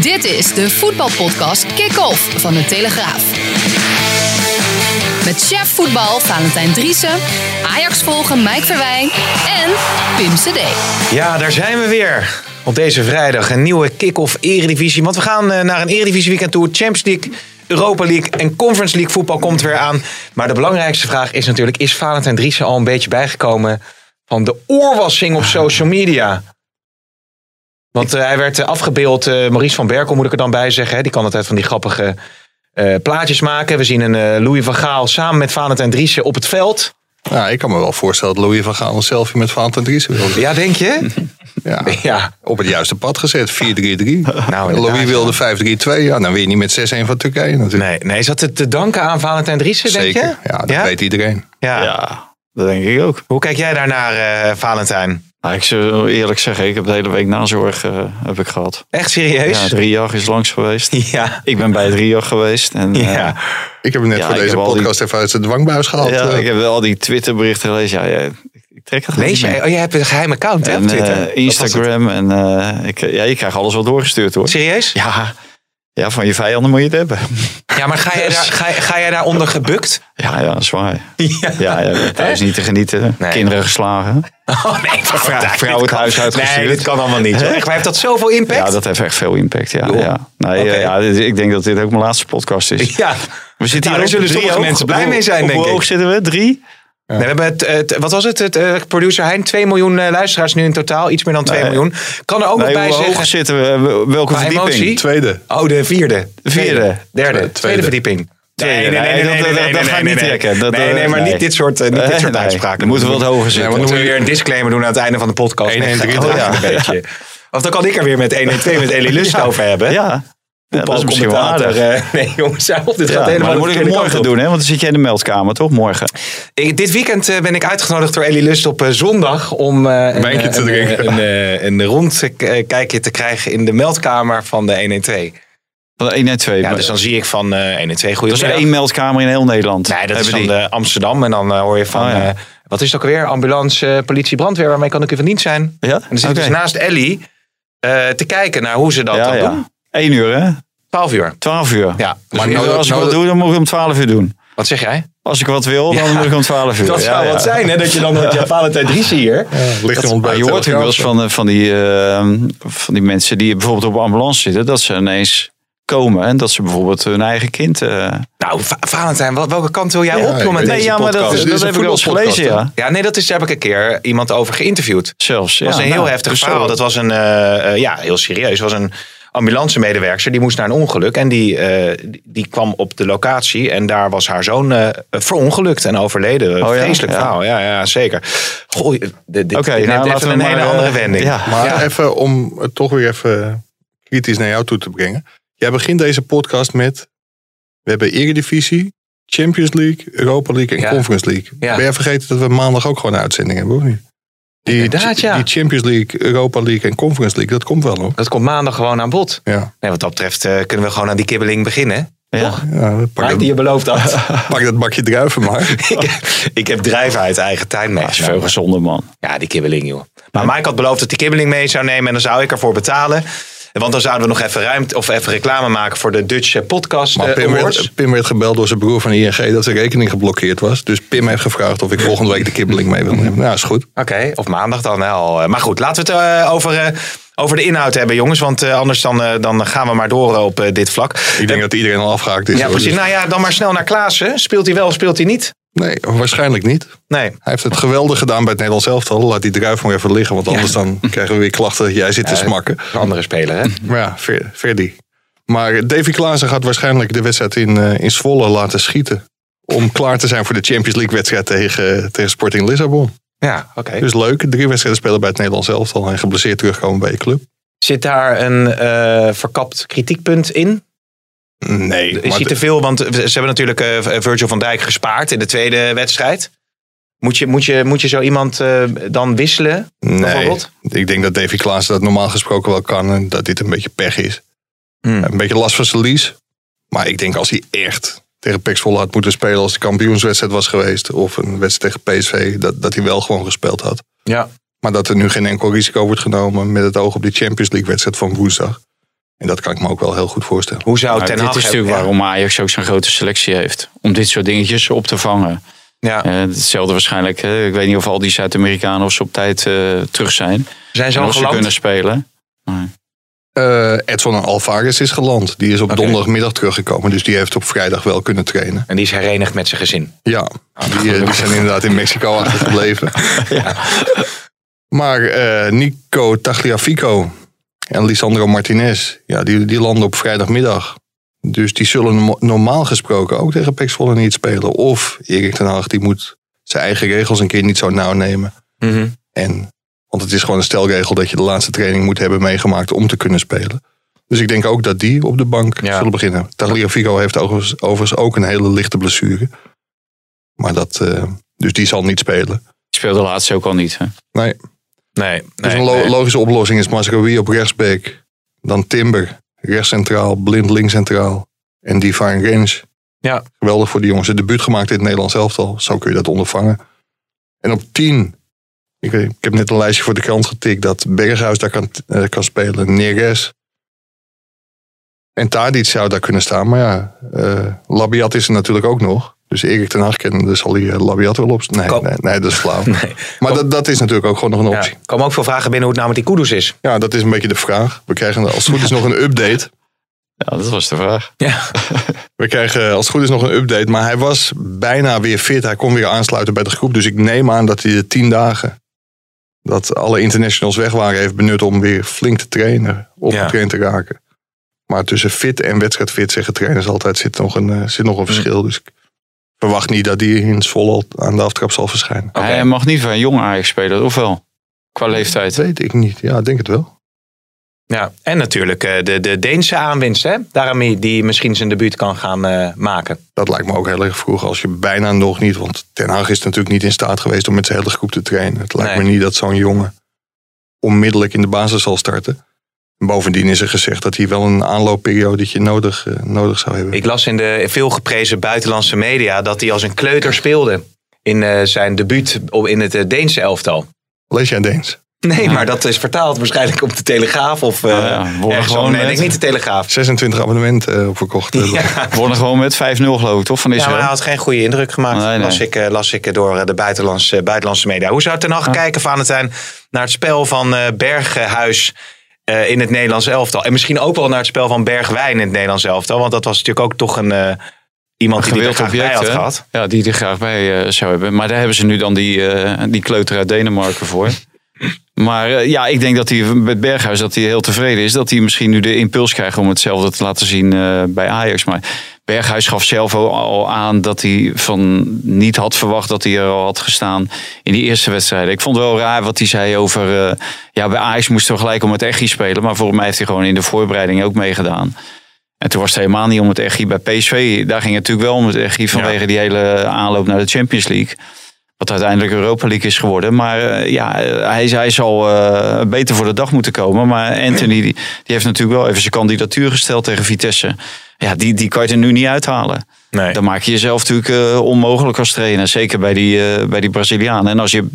Dit is de voetbalpodcast Kick-Off van de Telegraaf. Met chef voetbal Valentijn Driessen, Ajax volgen Mike Verwijn en Pim CD. Ja, daar zijn we weer. Op deze vrijdag een nieuwe kick-off Eredivisie. Want we gaan eh, naar een Eredivisie weekend toe. Champions League, Europa League en Conference League voetbal komt weer aan. Maar de belangrijkste vraag is natuurlijk... is Valentijn Driessen al een beetje bijgekomen van de oorwassing op social media? Want eh, hij werd eh, afgebeeld, eh, Maurice van Berkel moet ik er dan bij zeggen. Hè? Die kan altijd van die grappige eh, plaatjes maken. We zien een eh, Louis van Gaal samen met Valentijn Driessen op het veld. Nou, ik kan me wel voorstellen dat Louis van Gaal een selfie met Valentijn Driessen wil. Ja, denk je? Ja, Ja. op het juiste pad gezet, 4-3-3. Nou, Louis wilde 5-3-2. Ja, dan win je niet met 6-1 van Turkije natuurlijk. Nee, nee, is dat het te danken aan Valentijn Driessen, denk Zeker. je? Ja, dat Ja? weet iedereen. Ja. Ja, dat denk ik ook. Hoe kijk jij daarnaar, eh Valentijn? Nou, ik zou eerlijk zeggen, ik heb de hele week nazorg eh, heb ik gehad. Echt serieus? Ja, drie jaar is langs geweest. Ja. Ik ben bij drie jaar geweest. En, eh, Ja. Ik heb hem net Ja, voor deze die- podcast even uit zijn dwangbuis gehaald. ja, Eh, ik heb wel al die Twitter-berichten gelezen. Ja, ja, ik, ik trek het gewoon Lees meer. Oh, je hebt een geheim account, hè, op Twitter? eh? Instagram. En eh, ik, ja, je krijgt alles wel doorgestuurd hoor. Serieus? Ja, ja, van je vijanden moet je het hebben. Ja, maar ga jij, daar, ga, ga jij daaronder gebukt? Ja, ja, zwaar. Ja. Ja, ja, thuis niet te genieten. Nee. Kinderen geslagen. Oh nee, Vrou- vrouw het huis uitgestuurd. Nee, dit kan allemaal niet. hoor. Echt, maar heeft dat zoveel impact? Ja, dat heeft echt veel impact. Ja, Joh. ja. Nee, ja, ik denk dat dit ook mijn laatste podcast is. Ja. We zitten Nou, hier daar zullen sommige mensen blij mee zijn, op denk hoe ik. hoog zitten we? Drie? Nee, we hebben het, het- wat was het? het eh, producer Hein, 2 miljoen eh, luisteraars nu in totaal. Iets meer dan 2 Nee. miljoen. Kan er ook nog Nee, bij hoe zeggen... hoog zitten we? Welke Qua verdieping? emotie? Tweede. Oh, de vierde. De vierde. Tweede. Derde. Tweede, Tweede. verdieping. Tweede. Nee, dat- dat- dat ga ik niet trekken. Nee, eh, nee, maar nee. niet dit soort, eh, niet dit Eh, soort nee. uitspraken. Dan moeten we wat hoger zitten. Nee, want dan moeten we weer een disclaimer doen aan het einde van de podcast. 1, 1, 3, Oh, ja. 3. een beetje. Of dan kan ik er weer met 1 en 2 met Elie Lust over hebben. Ja. Ja, dat is misschien wel aardig. eh, Nee, jongens. Dit Ja, gaat maar helemaal dan moet ik het de morgen doen, hè? want dan zit jij in de meldkamer, toch? Morgen. Ik, dit weekend eh, ben ik uitgenodigd door Elie Lust op eh, zondag om een, te een, drinken. een, een rondkijkje te krijgen in de meldkamer van de 112. Van 1 en 2. Ja, dus dan zie ik van eh 112 dat is goede één meldkamer in heel Nederland. Nee, dat is Hebben dan die. de Amsterdam. En dan hoor je van, Oh, ja. wat is het ook alweer? Ambulance, politie, brandweer. Waarmee kan ik u van dienst zijn? Ja? En dan zit ik Oké. dus naast Ellie te kijken naar hoe ze dat ja, dan doen. 1 uur, hè? 12 uur. 12 uur. Ja, Dus maar als nou, ik nou- wat doe, dan moet ik om 12 uur doen. wat zeg jij? Als ik wat wil, dan Ja. moet ik om 12 uur. Dat Ja, zou ja. wat zijn, hè? Dat je dan met je Valentijn Dries hier. Ligt bij Maar je hoort ook wel eens van, eh, van, die, eh, van die mensen die bijvoorbeeld op ambulance zitten, dat ze ineens komen en dat ze bijvoorbeeld hun eigen kind. eh, Nou, Va- Valentijn, wel- welke kant wil jij Ja, op ik met weet- deze nee, ja, maar dat, podcast? Dit is dat heb ik wel eens gelezen, ja. Ja, nee, dat is, daar heb ik een keer iemand over geïnterviewd. Zelfs. Dat was ja, een heel nou, heftig dus verhaal. Dat was een, eh, ja, heel serieus. Het was een ambulancemedewerker. Die moest naar een ongeluk. En die, eh, die, kwam op de locatie. En daar was haar zoon eh, verongelukt en overleden. Oh ja? Vreselijk Ja. verhaal. Ja, ja, zeker. Goh, dit, dit nou, even een maar, hele eh, andere wending. ja. Maar Ja. even om het toch weer even kritisch naar jou toe te brengen. Jij begint deze podcast met... We hebben Eredivisie, Champions League, Europa League en Ja. Conference League. Ja. Ben jij vergeten dat we maandag ook gewoon een uitzending hebben, of niet? Die, Inderdaad, ja. die Champions League, Europa League en Conference League, dat komt wel hoor. Dat komt maandag gewoon aan bod. Ja, Nee, wat dat betreft eh, kunnen we gewoon aan die kibbeling beginnen. Ja. ja pak, Mike, die dat, je beloofd had. pak dat bakje druiven maar. ik, ik heb drijven uit eigen tuin Dat is veel meegenomen. gezonder, man. Ja, die kibbeling, joh. Maar Mike had beloofd dat die kibbeling mee zou nemen en dan zou ik ervoor betalen. Want dan zouden we nog even ruimte of even reclame maken voor de Dutch eh, Podcast Maar eh, Pim werd, Pim werd gebeld door zijn broer van ING dat zijn rekening geblokkeerd was. Dus Pim heeft gevraagd of ik volgende week de kibbeling mee wil nemen. Nou, is goed. Oké, of maandag dan al. Maar goed, laten we het eh, over, eh, over de inhoud hebben, jongens. Want eh, anders dan, eh, dan gaan we maar door op eh, dit vlak. Ik denk dat iedereen al afgehaakt is. ja, hoor. precies. Nou ja, dan maar snel naar Klaassen. Speelt hij wel of speelt hij niet? Nee, waarschijnlijk niet. Nee. Hij heeft het geweldig gedaan bij het Nederlands elftal. Laat die druif maar even liggen, want anders dan krijgen we weer klachten jij zit te smakken. Een andere speler, hè? Maar ja, Ver- Verdi. Maar Davy Klaassen gaat waarschijnlijk de wedstrijd in, eh, in Zwolle laten schieten. Om klaar te zijn voor de Champions League wedstrijd tegen, tegen Sporting Lissabon. Ja, oké. Dus leuk, drie wedstrijden spelen bij het Nederlands elftal en geblesseerd terugkomen bij je club. Zit daar een eh, verkapt kritiekpunt in? Nee, Is hij te veel? Want ze hebben natuurlijk eh, Virgil van Dijk gespaard in de tweede wedstrijd. Moet je, moet je, moet je zo iemand eh, dan wisselen? nee, ik denk dat Davy Klaassen dat normaal gesproken wel kan. En dat dit een beetje pech is. Hmm. Een beetje last van zijn lies. Maar ik denk als hij echt tegen Pek Zwolle had moeten spelen... als de kampioenswedstrijd was geweest... of een wedstrijd tegen PSV... dat, dat hij wel gewoon gespeeld had. Ja. Maar dat er nu geen enkel risico wordt genomen... met het oog op die Champions League wedstrijd van woensdag. En dat kan ik me ook wel heel goed voorstellen. Hoe zou Maar Ten dit is natuurlijk ja. waarom Ajax ook zo'n grote selectie heeft. Om dit soort dingetjes op te vangen. Ja. Eh, hetzelfde waarschijnlijk. hè. ik weet niet of al die Zuid-Amerikanen of ze op tijd eh, terug zijn. Zijn ze En al ze geland? kunnen spelen. Eh, Edson Alvarez is geland. Die is op donderdagmiddag teruggekomen. Dus die heeft op vrijdag wel kunnen trainen. En die is herenigd met zijn gezin. Ja, die, eh, die zijn inderdaad in Mexico achtergebleven. Maar eh, Nico Tagliafico en Lisandro Martinez, ja, die, die landen op vrijdagmiddag. Dus die zullen no- normaal gesproken ook tegen Pek Zwolle niet spelen. Of Erik ten Hag, die moet zijn eigen regels een keer niet zo nauw nemen. En, want het is gewoon een stelregel dat je de laatste training moet hebben meegemaakt om te kunnen spelen. Dus ik denk ook dat die op de bank Ja. zullen beginnen. Tagliafico heeft overigens, overigens ook een hele lichte blessure. Maar dat, eh, dus die zal niet spelen. Ik speelde laatst ook al niet. Hè. Nee, Nee, dus nee, een lo- nee. logische oplossing is Masraoui op rechtsbeek. Dan Timber, rechtscentraal, Blind linkscentraal. En Divine Range. Ja. Geweldig voor die jongens. Het debuut gemaakt in het Nederlands elftal. Zo kun je dat ondervangen. En op 10. Ik, ik heb net een lijstje voor de krant getikt. Dat Berghuis daar kan, eh, kan spelen. Neres. En Tadic zou daar kunnen staan. Maar ja, eh, Labiat is er natuurlijk ook nog. Dus Erik ten Hag kennen, dus zal hij eh, Labiat wel op. Nee, Kom. nee, nee, dat is flauw. Nee. Maar dat, dat is natuurlijk ook gewoon nog een Ja. optie. Er komen ook veel vragen binnen hoe het nou met die Kudus is. Ja, dat is een beetje de vraag. We krijgen als het goed is nog een update. Ja, dat was de vraag. Ja. We krijgen als het goed is nog een update. Maar hij was bijna weer fit. Hij kon weer aansluiten bij de groep. Dus ik neem aan dat hij de tien dagen dat alle internationals weg waren heeft benut om weer flink te trainen. Opgetraind te raken. Maar tussen fit en wedstrijdfit zeggen trainers altijd zit nog een, eh, zit nog een verschil. Dus ik verwacht niet dat hij in Zwolle aan de aftrap zal verschijnen. Hij mag niet van een jong Ajax spelen, of wel? Qua leeftijd. Dat weet ik niet. Ja, ik denk het wel. Ja, en natuurlijk eh, de, de Deense aanwinst, hè? Daarmee die misschien zijn debuut kan gaan eh, maken. Dat lijkt me ook heel erg vroeg als je bijna nog niet... Want Ten Hag is natuurlijk niet in staat geweest om met zijn hele groep te trainen. Het lijkt Nee. me niet dat zo'n jongen onmiddellijk in de basis zal starten. En bovendien is er gezegd dat hij wel een aanloopperiodetje nodig, eh, nodig zou hebben. Ik las in de veel geprezen buitenlandse media dat hij als een kleuter speelde in eh, zijn debuut op- in het eh, Deense elftal. Lees jij Deens? Nee, maar dat is vertaald waarschijnlijk op de Telegraaf of eh Ah ja, gewoon. Nee, niet de Telegraaf. 26 abonnementen eh, op verkocht. Ja. Worden gewoon met 5-0 geloof ik, toch? Van Ja, maar hij had geen goede indruk gemaakt. Nee, nee. Las, ik, eh, las ik door de buitenlandse, buitenlandse media. Hoe zou Ten Hag kijken, Valentijn, naar het spel van eh, Berghuis eh, in het Nederlands elftal? En misschien ook wel naar het spel van Bergwijn in het Nederlands elftal. Want dat was natuurlijk ook toch een, eh, iemand die die er graag bij had hè? gehad. Ja, die er graag bij eh, zou hebben. Maar daar hebben ze nu dan die, die kleuter uit Denemarken voor. Maar ja, ik denk dat hij met Berghuis dat hij heel tevreden is. Dat hij misschien nu de impuls krijgt om hetzelfde te laten zien bij Ajax. Maar Berghuis gaf zelf al- aan dat hij van niet had verwacht dat hij er al had gestaan in die eerste wedstrijden. Ik vond het wel raar wat hij zei over. eh, ja, bij Ajax moesten we gelijk om het Echi spelen. Maar volgens mij heeft hij gewoon in de voorbereiding ook meegedaan. En toen was het helemaal niet om het Echi bij PSV. Daar ging het natuurlijk wel om het Echi vanwege die hele aanloop naar de Champions League. Wat uiteindelijk Europa League is geworden. Maar eh, ja, eh, hij, hij zal eh, beter voor de dag moeten komen. Maar Anthony die, die heeft natuurlijk wel even zijn kandidatuur gesteld tegen Vitesse. Ja, die, die kan je er nu niet uithalen. Nee. Dan maak je jezelf natuurlijk eh, onmogelijk als trainer. Zeker bij die, eh, bij die Brazilianen. En als je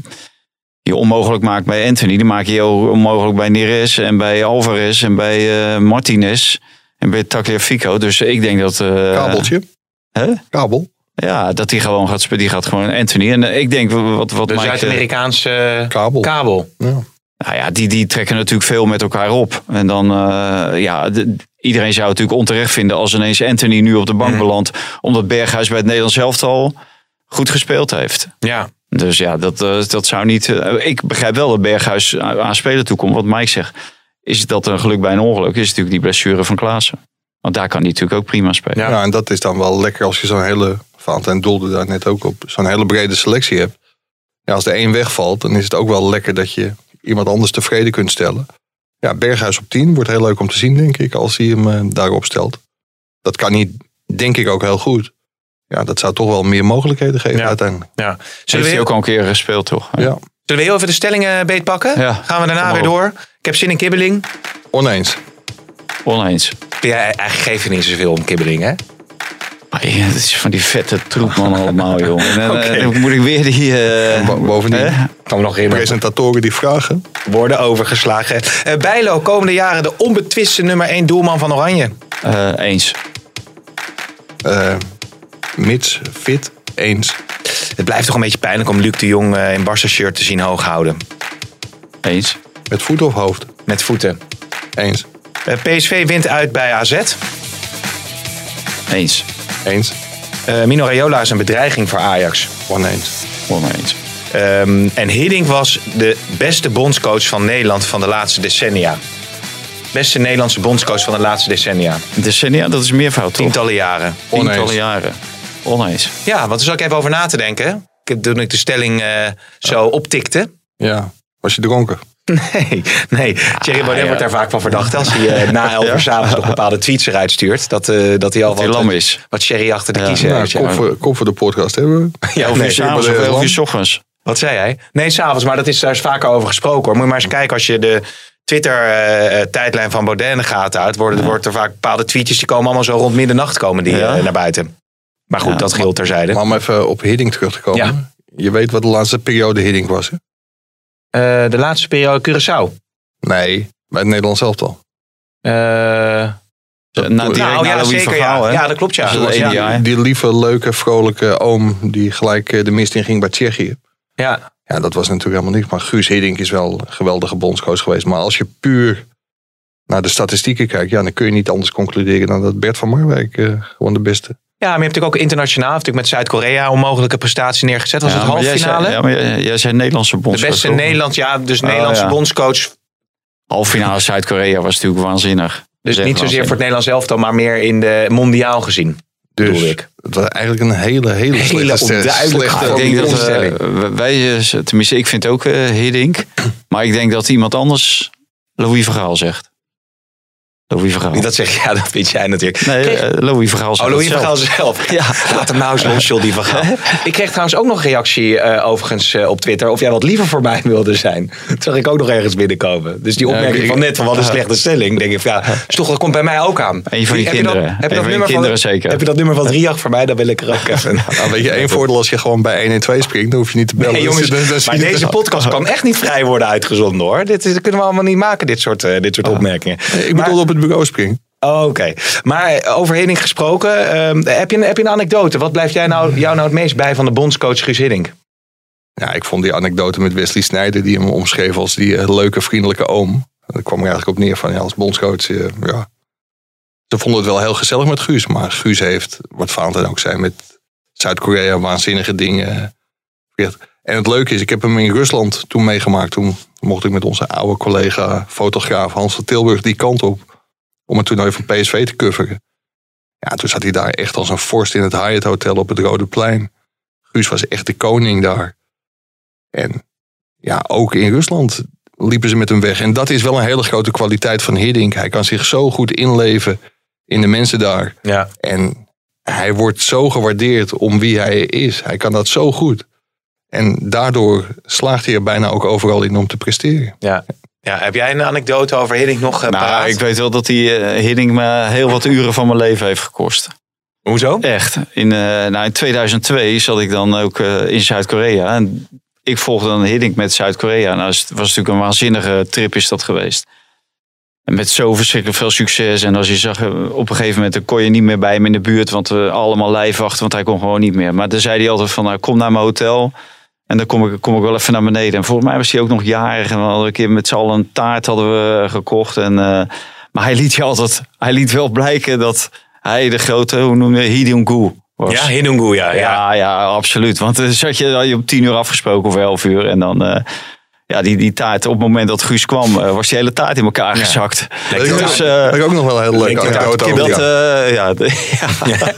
je onmogelijk maakt bij Anthony, dan maak je je ook onmogelijk bij Neres en bij Alvarez en bij eh, Martinez en bij Tagliafico. Dus ik denk dat. eh, Kabeltje. hè? Kabel. Ja, dat hij gewoon gaat spelen. Die gaat gewoon Anthony. En eh, ik denk wat, wat De Mike, eh, Zuid-Amerikaanse Kabel. kabel. Ja. nou ja, die, die trekken natuurlijk veel met elkaar op. En dan, eh, ja, de- iedereen zou het natuurlijk onterecht vinden als ineens Anthony nu op de bank Mhm. belandt. Omdat Berghuis bij het Nederlands elftal goed gespeeld heeft. Ja, Dus ja, dat, eh, dat zou niet. eh, ik begrijp wel dat Berghuis aan aan spelen toekomt. Wat Mike zegt, is dat een geluk bij een ongeluk? Is natuurlijk die blessure van Klaassen. Want daar kan hij natuurlijk ook prima spelen. Ja. Ja. en dat is dan wel lekker als je zo'n hele, Valentijn doelde daar net ook op, zo'n hele brede selectie hebt. Ja, als er één wegvalt, dan is het ook wel lekker dat je iemand anders tevreden kunt stellen. Ja, Berghuis op 10 wordt heel leuk om te zien, denk ik, als hij hem eh, daarop stelt. Dat kan hij, denk ik, ook heel goed. Ja, dat zou toch wel meer mogelijkheden geven Ja. uiteindelijk. Ja. Heeft hij heel, ook al een keer gespeeld, toch? Ja, zullen we heel even de stellingen beetpakken? Ja. Gaan we daarna Kom weer op. door? Ik heb zin in kibbeling. oneens. Oneens. Ja, eigenlijk geef je niet zoveel om kibbeling, hè? Maar ja, dat is van die vette troepman allemaal, joh. En eh, dan moet ik weer die... eh, Bo- Bovendien? Kan nog herinneren. presentatoren die vragen. Worden overgeslagen. Eh Bijlo, komende jaren de onbetwiste nummer 1 doelman van Oranje. Eh, eens. eh mits, fit, eens. Het blijft toch een beetje pijnlijk om Luc de Jong in Barca shirt te zien hoog houden. Eens. Met voet of hoofd? Met voeten. Eens. Eh, PSV wint uit bij AZ. Eens. Eens. Eh, Mino Raiola is een bedreiging voor Ajax. Oneens. Oneens. Ehm, en Hiddink was de beste bondscoach van Nederland van de laatste decennia. Beste Nederlandse bondscoach van de laatste decennia. Decennia, dat is meervoud, toch? Tientallen jaren. Tientallen Oneens. jaren. Oneens. Ja, want daar zat ik even over na te denken. Ik- Toen ik de stelling eh, zo optikte. Ja. Was je dronken? Nee, nee. Thierry Baudet ja. wordt daar vaak van verdacht als hij eh, na elf uur s'avonds nog bepaalde tweets eruit stuurt. Dat, eh, dat hij al wat, lam is. wat sherry achter de Ja. kiezen Nou, heeft. ja. kop, voor, kop voor de podcast hebben we. Ja, Elf nee. s'avonds of Baudet elf uur ochtends. Wat zei hij? Nee, s'avonds, maar dat is, daar is vaker over gesproken hoor. Moet je maar eens kijken als je de Twitter-tijdlijn van Baudet in de gaten houdt. Worden, wordt er vaak bepaalde tweetjes die komen allemaal zo rond middernacht komen die Ja. eh, naar buiten. Maar goed, Ja, dat geldt terzijde. Maar om even op Hiddink terug te komen. Ja. Je weet wat de laatste periode Hiddink was, hè? Eh, de laatste periode Curaçao. Nee, bij het Nederlands elftal. Eh, Na, direct nou na ja, zeker. Ja. dat klopt ja. Dat. Die lieve, leuke, vrolijke oom die gelijk eh, de mist in ging bij Tsjechië. Ja. Ja, dat was natuurlijk helemaal niks. Maar Guus Hiddink is wel een geweldige bondscoach geweest. Maar als je puur naar de statistieken kijkt, ja, dan kun je niet anders concluderen dan dat Bert van Marwijk eh, gewoon de beste. Ja, maar je hebt natuurlijk ook internationaal, natuurlijk met Zuid-Korea onmogelijke prestatie neergezet. Was Ja, het maar jij halffinale? zei- Ja, maar jij, jij zei Nederlandse de bondscoach. beste toch? Nederland, ja, dus Oh, Nederlandse ja. bondscoach. Halffinale Zuid-Korea was natuurlijk waanzinnig. Dus niet zozeer voor het. Nederlands elftal, maar meer in de mondiaal gezien. Dus ik. het was eigenlijk een hele, hele, Hele slechte, onduidelijke slechte Ik denk dat instelling. eh, wij, eh, tenminste, ik vind ook eh Hiddink. Maar ik denk dat iemand anders Louis Vergaal zegt. Louis Vergaal. Niet dat zeg ja, dat vind jij natuurlijk. Nee, Kreeg- eh, Louis Vergaal Oh, Louis dat van zelf. Zelf. Ja. Laat hem nou eens los, die van Gaal. Ik kreeg trouwens ook nog een reactie eh, overigens eh, op Twitter. Of jij wat liever voor mij wilde zijn. Dat zag ik ook nog ergens binnenkomen. Dus die opmerking ik- van net van wat een slechte stelling. Denk ik van ja, is toch, dat komt bij mij ook aan. Een van Heb je dat- kinderen. Heb je dat nummer kinderen van, zeker. Heb je dat nummer van Driach voor mij? Dan wil ik er ook even. Nou, weet je, één voordeel als je gewoon bij 1 en 2 springt, dan hoef je niet te bellen. Nee, jongens, zie maar deze podcast kan echt niet vrij worden uitgezonden hoor. Dit, is- dat kunnen we allemaal niet maken, dit soort, dit soort opmerkingen. Ik bedoel op het bureau springen. Oh, Oké, maar over Hiddink gesproken, ehm, heb, je een, heb je een anekdote? Wat blijft jij nou, jou nou het meest bij van de bondscoach Guus Hiddink? Ja, ik vond die anekdote met Wesley Sneijder, die hem omschreef als die eh, leuke, vriendelijke oom. Daar kwam er eigenlijk op neer van, ja, als bondscoach, eh, ja. Ze vonden het wel heel gezellig met Guus, maar Guus heeft, wat Valentijn ook zei, met Zuid-Korea waanzinnige dingen. verricht. En het leuke is, ik heb hem in Rusland toen meegemaakt. Toen mocht ik met onze oude collega, fotograaf Hans van Tilburg, die kant op. Om het toernooi van PSV te coveren. Ja, toen zat hij daar echt als een vorst in het Hyatt Hotel op het Rode Plein. Guus was echt de koning daar. En ja, ook in Rusland liepen ze met hem weg. En dat is wel een hele grote kwaliteit van Hiddink. Hij kan zich zo goed inleven in de mensen daar. Ja. En hij wordt zo gewaardeerd om wie hij is. Hij kan dat zo goed. En daardoor slaagt hij er bijna ook overal in om te presteren. Ja. Ja. Heb jij een anekdote over Hiddink nog uh, Nou, ik weet wel dat die eh, Hiddink me heel wat uren van mijn leven heeft gekost. Hoezo? Echt. In, eh, nou, in 2002 zat ik dan ook eh, in Zuid-Korea. En ik volgde dan Hiddink met Zuid-Korea. Nou, het was natuurlijk een waanzinnige trip is dat geweest. En met zo verschrikkelijk veel succes. En als je zag, eh, op een gegeven moment dan kon je niet meer bij hem in de buurt. Want we allemaal lijfwachten, want hij kon gewoon niet meer. Maar dan zei hij altijd van, nou, kom naar mijn hotel. En dan kom ik, kom ik wel even naar beneden. En volgens mij was hij ook nog jarig. En we hadden een keer met z'n allen een taart hadden we gekocht. En, eh, maar hij liet je altijd, hij liet wel blijken dat hij de grote, hoe noem je, Hidungu was. Ja, Hiddungu, ja. ja. Ja, ja, absoluut. Want dan zat je, had je om tien uur afgesproken of elf uur. En dan, eh, ja, die, die taart, op het moment dat Guus kwam, eh, was die hele taart in elkaar gezakt. Dat is Dus, eh, ook nog wel een hele leuke anekdote dat over. dat, ja. ja, ja.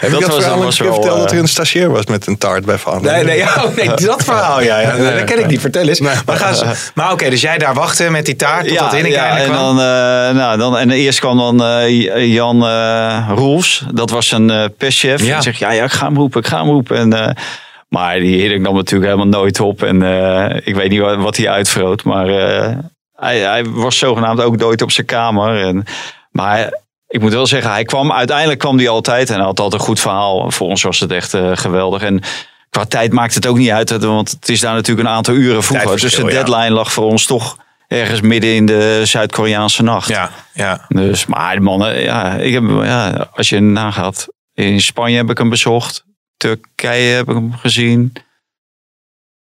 Heb dat ik dat was- verhaal was wel, verteld dat er een stagiair was met een taart bij Van? Nee, nee, ja, oh, nee, dat verhaal, ja. ja. Dat ken ik niet. Vertel eens. Maar, gaan ze- maar oké, dus jij daar wachten met die taart tot dat Hinneke ja, en kwam? dan, nou, dan en eerst kwam dan Jan Roels, dat was een perschef. Ja. Die zegt, ja, ja, ik ga hem roepen, ik ga hem roepen. En, maar die Hiddink nam natuurlijk helemaal nooit op. En eh, ik weet niet wat, wat hij uitvroot, maar eh, hij, hij was zogenaamd ook nooit op zijn kamer. En, maar ik moet wel zeggen, hij kwam, uiteindelijk kwam hij altijd en hij had altijd een goed verhaal. Voor ons was het echt eh, geweldig. En qua tijd maakt het ook niet uit, want het is daar natuurlijk een aantal uren vroeger. Dus de ja. deadline lag voor ons toch ergens midden in de Zuid-Koreaanse nacht. Ja, ja. Dus, maar de mannen, ja, ik heb, ja, als je nagaat, in Spanje heb ik hem bezocht, Turkije heb ik hem gezien.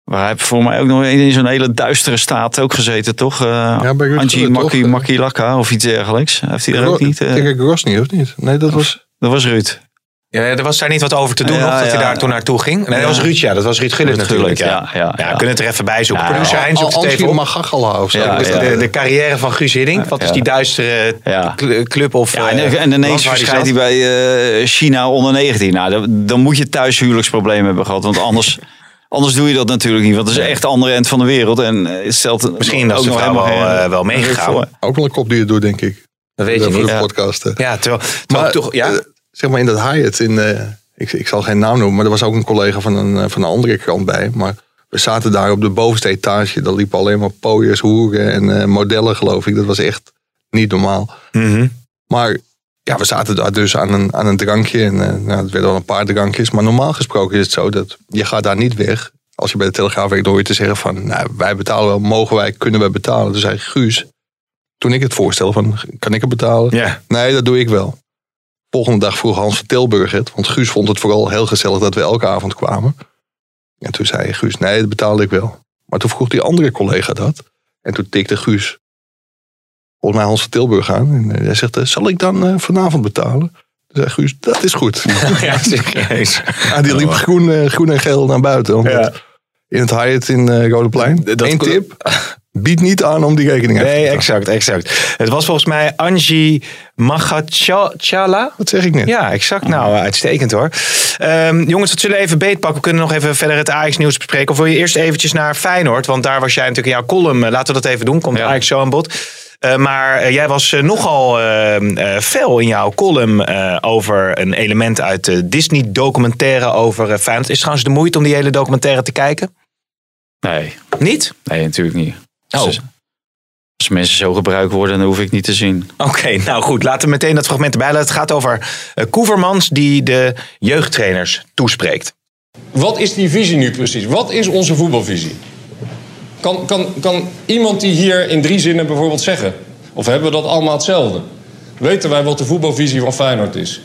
Waar hij heeft voor mij ook nog in zo'n hele duistere staat ook gezeten, toch? Uh, Ja, bij Angie Gullit, Maki, toch? Makilaka of iets dergelijks. Heeft hij er ook niet? eh, Denk ik of niet? Nee, dat was... dat was Ruud. Ja, er was daar niet wat over te doen Ja, nog, dat hij ja. daar toen naartoe ging. Nee, dat was Ruud, ja. Dat was Ruud Ruud natuurlijk, ja. ja, ja, Ja, ja. kunnen het er even bij zoeken. Ja, Producer Hein zoekt het Angie even op. Magagala of zo. Ja, Dus ja. de, de carrière van Guus Hiddink. Wat is die duistere club of Ja, en, eh, en land ineens verschijnt hij bij eh, China onder 19. Nou, dan, dan moet je thuis huwelijksproblemen hebben gehad. Want anders, anders doe je dat natuurlijk niet. Want het is echt de andere end van de wereld. En eh, het stelt Misschien was ook de nog vrouw helemaal wel, wel meegegaan. Ook wel een kop die doet, denk ik. Dat weet je niet. de Ja, podcast. eh. ja terwijl, terwijl toch... Ja? Zeg maar in dat Hyatt, in, eh, ik, ik zal geen naam noemen, maar er was ook een collega van een, eh, van een andere krant bij. Maar we zaten daar op de bovenste etage. Daar liepen alleen maar pooiers, hoeren en eh, modellen, geloof ik. Dat was echt niet normaal. Mhm. Maar ja, we zaten daar dus aan een, aan een drankje. En nou, het werden wel een paar drankjes. Maar normaal gesproken is het zo dat je gaat daar niet weg. Als je bij de Telegraaf werkt, door je te zeggen van... Nou, wij betalen wel, mogen wij, kunnen wij betalen. Toen zei Guus, toen ik het voorstelde van... Kan ik het betalen? Ja. Nee, dat doe ik wel. Volgende dag vroeg Hans van Tilburg het. Want Guus vond het vooral heel gezellig dat we elke avond kwamen. En toen zei Guus, nee, dat betaalde ik wel. Maar toen vroeg die andere collega dat. En toen tikte Guus volgens mij Hans van Tilburg aan. En eh, hij zegt, eh, zal ik dan eh, vanavond betalen? Toen zei Guus, dat is goed. Ja, serieus. Ja, die liep groen, groen en geel naar buiten. Omdat Ja. In het Hyatt in Rodeplein. Dat- Eén tip. Bied niet aan om die rekening uit te Nee, exact, exact. Het was volgens mij Angie Magachala. Wat zeg ik net? Ja, exact. Nou, uitstekend hoor. Ehm, jongens, wat zullen we even beetpakken? We kunnen nog even verder het Ajax-nieuws bespreken. Of wil je eerst eventjes naar Feyenoord? Want daar was jij natuurlijk in jouw column. Eh, Laten we dat even doen. Komt Ja. Ajax zo aan bod. Eh, maar eh, jij was eh, nogal ehm, eh, fel in jouw column eh, over een element uit de Disney-documentaire over eh, Feyenoord. Is het trouwens de moeite om die hele documentaire te kijken? Nee, Niet? nee, natuurlijk niet. Oh. Als, als mensen zo gebruikt worden, dan hoef ik niet te zien. Oké, nou goed. Laten we meteen dat fragment erbij laten. Het gaat over eh Koevermans die de jeugdtrainers toespreekt. Wat is die visie nu precies? Wat is onze voetbalvisie? Kan, kan, kan iemand die hier in drie zinnen bijvoorbeeld zeggen? Of hebben we dat allemaal hetzelfde? Weten wij wat de voetbalvisie van Feyenoord is?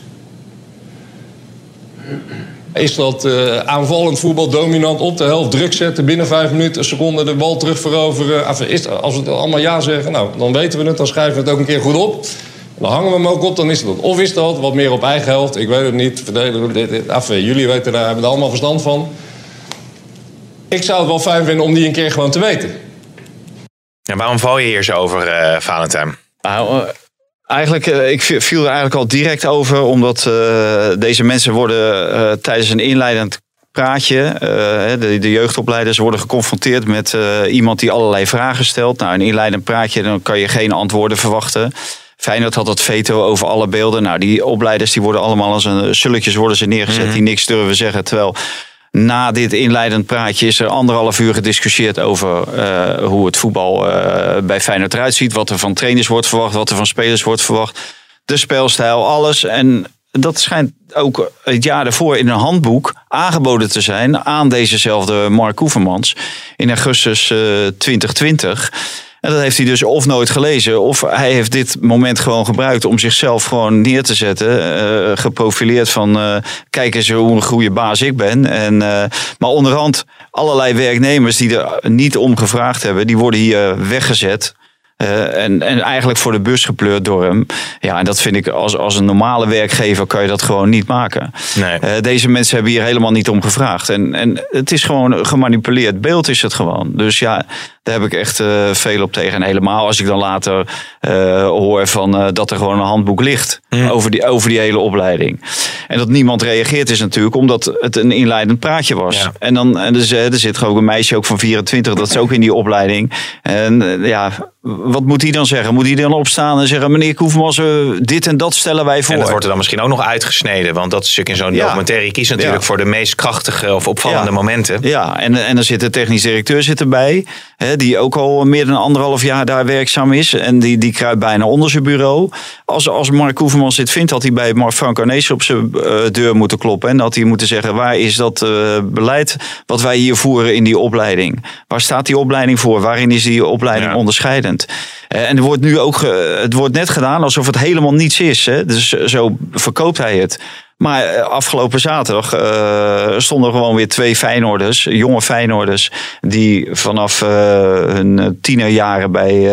Is dat eh, aanvallend voetbal dominant op de helft druk zetten, binnen vijf minuten, een seconde de bal terug veroveren? Is, als we het allemaal ja zeggen, nou, dan weten we het, dan schrijven we het ook een keer goed op. Dan hangen we hem ook op, dan is het dat. Of is dat wat meer op eigen helft, ik weet het niet, verdedigen, dit, dit. Enfin, jullie weten daar, hebben er allemaal verstand van. Ik zou het wel fijn vinden om die een keer gewoon te weten. En waarom val je hier zo over, eh Valentijn? Nou, eh, eigenlijk, eh, ik vi- viel er eigenlijk al direct over, omdat eh, deze mensen worden eh, tijdens een inleidend praatje, de, de jeugdopleiders worden geconfronteerd met iemand die allerlei vragen stelt. Nou, een inleidend praatje, dan kan je geen antwoorden verwachten. Feyenoord had dat veto over alle beelden. Nou, die opleiders die worden allemaal als een sulletjes worden ze neergezet die niks durven zeggen. Terwijl na dit inleidend praatje is er anderhalf uur gediscussieerd over eh, hoe het voetbal eh, bij Feyenoord eruit ziet. Wat er van trainers wordt verwacht, wat er van spelers wordt verwacht. De speelstijl, alles. En dat schijnt ook het jaar daarvoor in een handboek aangeboden te zijn aan dezezelfde Mark Oevermans in augustus eh, 2020. En dat heeft hij dus of nooit gelezen, of hij heeft dit moment gewoon gebruikt om zichzelf gewoon neer te zetten. eh, geprofileerd van eh, kijk eens hoe een goede baas ik ben. En, eh, maar onderhand allerlei werknemers die er niet om gevraagd hebben, die worden hier weggezet. En, en eigenlijk voor de bus gepleurd door hem. Ja, en dat vind ik als, als een normale werkgever kan je dat gewoon niet maken. Nee. Deze mensen hebben hier helemaal niet om gevraagd. En, en het is gewoon een gemanipuleerd beeld is het gewoon. Dus ja, daar heb ik echt eh, veel op tegen. En helemaal als ik dan later eh, hoor van, eh, dat er gewoon een handboek ligt over, die, over die hele opleiding. En dat niemand reageert is natuurlijk omdat het een inleidend praatje was. Ja. En dan en dus, er zit gewoon ook een meisje ook van 24, dat is ook in die opleiding. En ja, wat moet die dan zeggen? Moet die dan opstaan en zeggen, meneer Koevermans, eh, dit en dat stellen wij voor. En dat wordt er dan misschien ook nog uitgesneden. Want dat stuk in zo'n Ja. documentaire. Je kiest natuurlijk voor de meest krachtige of opvallende momenten. Ja, en, en er zit de technisch directeur zit erbij. Hè, die ook al meer dan anderhalf jaar daar werkzaam is. En die, die kruipt bijna onder zijn bureau. Als, als Mark Hoevermans dit vindt, had hij bij Mark Frank Arnees op zijn eh, deur moeten kloppen. En had hij moeten zeggen, waar is dat eh, beleid wat wij hier voeren in die opleiding? Waar staat die opleiding voor? Waarin is die opleiding Ja. onderscheidend? Eh, en er wordt nu ook, het wordt net gedaan alsof het helemaal niets is. Hè? Dus zo verkoopt hij het. Maar eh, afgelopen zaterdag eh, stonden gewoon weer twee Feyenoorders, jonge Feyenoorders, die vanaf eh, hun tienerjaren bij,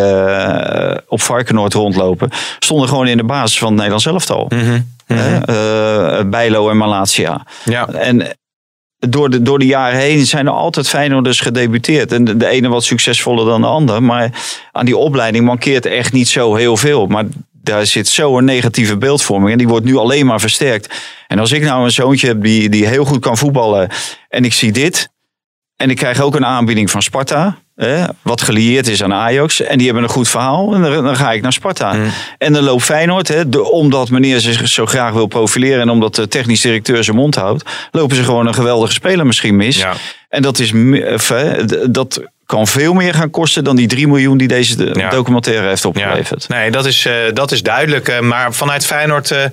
op Varkenoord rondlopen, stonden gewoon in de basis van het Nederlands elftal. Hè? Eh, Bijlo en Malatia. Ja. En door de, door de jaren heen zijn er altijd Feyenoorders gedebuteerd. En de, de ene wat succesvoller dan de ander. Maar aan die opleiding mankeert echt niet zo heel veel. Maar daar zit zo'n negatieve beeldvorming. En die wordt nu alleen maar versterkt. En als ik nou een zoontje heb die, die heel goed kan voetballen. En ik zie dit. En ik krijg ook een aanbieding van Sparta. Hè, wat gelieerd is aan Ajax. En die hebben een goed verhaal. En dan, dan ga ik naar Sparta. En dan loopt Feyenoord. Hè, de, omdat meneer zich zo graag wil profileren. En omdat de technisch directeur zijn mond houdt. Lopen ze gewoon een geweldige speler misschien mis. Ja. En dat, is, dat kan veel meer gaan kosten dan die 3 miljoen die deze Ja. documentaire heeft Ja. opgeleverd. Nee, dat is, eh, dat is duidelijk. Eh, maar vanuit Feyenoord eh,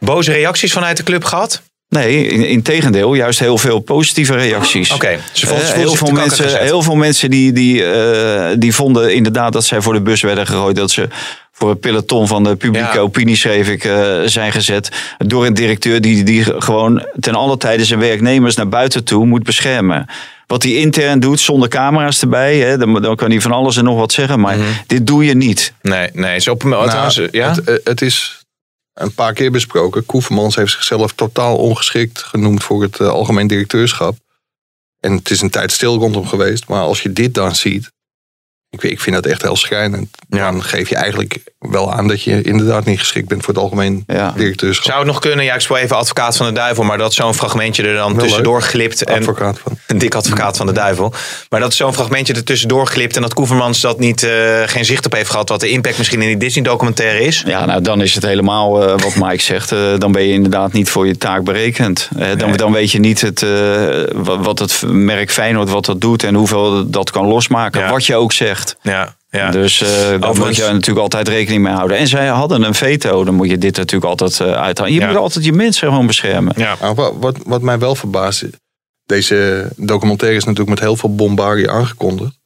boze reacties vanuit de club gehad? Nee, in, in tegendeel, juist heel veel positieve reacties. Oké, ze vonden- Eh, heel, veel mensen, heel veel mensen die, die, eh, die vonden inderdaad dat zij voor de bus werden gegooid. Dat ze voor het peloton van de publieke Ja. opinie, schreef ik, eh, zijn gezet. Door een directeur die, die gewoon ten alle tijde zijn werknemers naar buiten toe moet beschermen. Wat hij intern doet, zonder camera's erbij, hè, dan, dan kan hij van alles en nog wat zeggen. Maar Mhm. dit doe je niet. Nee, nee. Is op, Nou, trouwens, ja? het, het is een paar keer besproken. Koevermans heeft zichzelf totaal ongeschikt genoemd voor het eh, algemeen directeurschap. En het is een tijd stil rondom geweest. Maar als je dit dan ziet. Ik, ik vind dat echt heel schrijnend. Ja. Dan geef je eigenlijk wel aan dat je inderdaad niet geschikt bent voor het algemeen Ja. directeurschap. Zou het nog kunnen, ja, ik speel even advocaat van de duivel, maar dat zo'n fragmentje er dan Wel tussendoor glipt. En, Advocaat van. een dik advocaat van de duivel. Maar dat zo'n fragmentje er tussendoor glipt en dat Koevermans dat niet, eh, geen zicht op heeft gehad, wat de impact misschien in die Disney-documentaire is. Ja, nou dan is het helemaal eh, wat Mike zegt. eh, dan ben je inderdaad niet voor je taak berekend. Dan, Nee. dan weet je niet het, eh, wat, wat het merk Feyenoord wat dat doet en hoeveel dat kan losmaken. Ja. Wat je ook zegt. Ja, ja. Dus eh daar moet je natuurlijk altijd rekening mee houden. En zij hadden een veto, dan moet je dit natuurlijk altijd eh uithalen. Je Ja. moet altijd je mensen gewoon beschermen. ja. Nou, wat, wat, wat mij wel verbaast. Deze documentaire is natuurlijk met heel veel bombardie aangekondigd.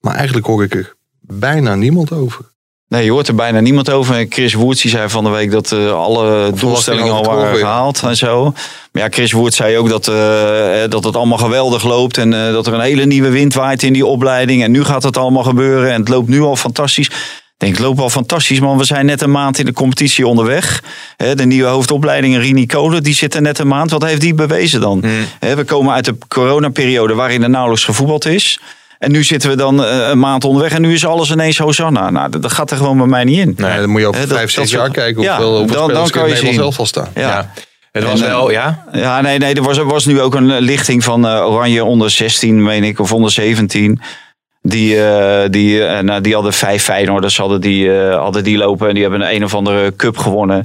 Maar eigenlijk hoor ik er bijna niemand over. Nee, je hoort er bijna niemand over. Chris Woerts die zei van de week dat eh, alle doelstellingen al waren ja. gehaald en zo. Maar ja, Chris Woerts zei ook dat, eh, eh, dat het allemaal geweldig loopt. En dat er een hele nieuwe wind waait in die opleiding. En nu gaat het allemaal gebeuren. En het loopt nu al fantastisch. Ik denk, het loopt wel fantastisch, man. We zijn net een maand in de competitie onderweg. De nieuwe hoofdopleiding, Rini Kolen, die zit er net een maand. Wat heeft die bewezen dan? Hè, We komen uit de coronaperiode waarin er nauwelijks gevoetbald is. En nu zitten we dan eh, een maand onderweg en nu is alles ineens Hosanna. Nou, dat, dat gaat er gewoon bij mij niet in. Nee, dan moet je over vijf, zes jaar kijken Ja, hoeveel, hoeveel dan- dan kan er je Nederland zelf al staan. Ja. Ja. Het was En, eh, wel, ja. Ja, nee, nee er, was, er was nu ook een lichting van eh, Oranje onder 16, meen ik, of onder 17. Die, eh, die, nou, die hadden vijf Feyenoorders hadden die, eh, hadden die lopen. En die hebben een een of andere cup gewonnen.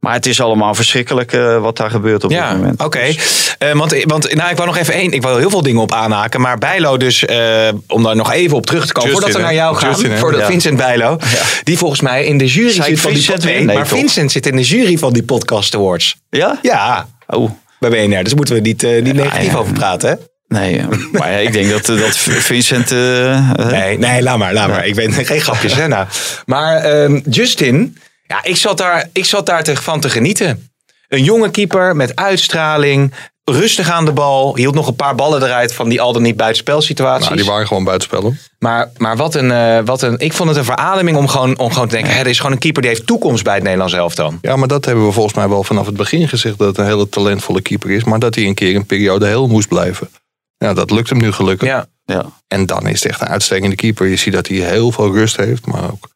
Maar het is allemaal verschrikkelijk eh, wat daar gebeurt op dit Ja, moment. oké. Eh, want want nou, ik wou nog even één. Ik wil heel veel dingen op aanhaken. Maar Bijlo dus, eh, om daar nog even op terug te komen. Justin, voordat we naar jou gaan. Justin, voordat Ja. Vincent Bijlo. Die volgens mij in de jury zit van die podcast. Nee, maar? Vincent zit in de jury van die podcast awards. Ja? Ja, Oh, bij BNR. Dus moeten we niet, eh, niet negatief ja. over praten. Hè? nee. maar ja, ik denk dat, dat Vincent... Nee, nee, laat maar, laat maar. Ik weet geen grapjes, hè, nou. Maar ehm, Justin, ja, ik zat daar, ik zat daar te- van te genieten. Een jonge keeper met uitstraling. rustig aan de bal. Hield nog een paar ballen eruit van die al dan niet buitenspelsituaties. Nou, die waren gewoon buitenspel. Maar, maar wat, een, eh, wat een. Ik vond het een verademing om gewoon, om gewoon te denken: hè, er is gewoon een keeper die heeft toekomst bij het Nederlands elftal. Ja, maar dat hebben we volgens mij wel vanaf het begin gezegd dat het een hele talentvolle keeper is. Maar dat hij een keer een periode heel moest blijven. Ja, dat lukt hem nu gelukkig. Ja. Ja. En dan is het echt een uitstekende keeper. Je ziet dat hij heel veel rust heeft, maar ook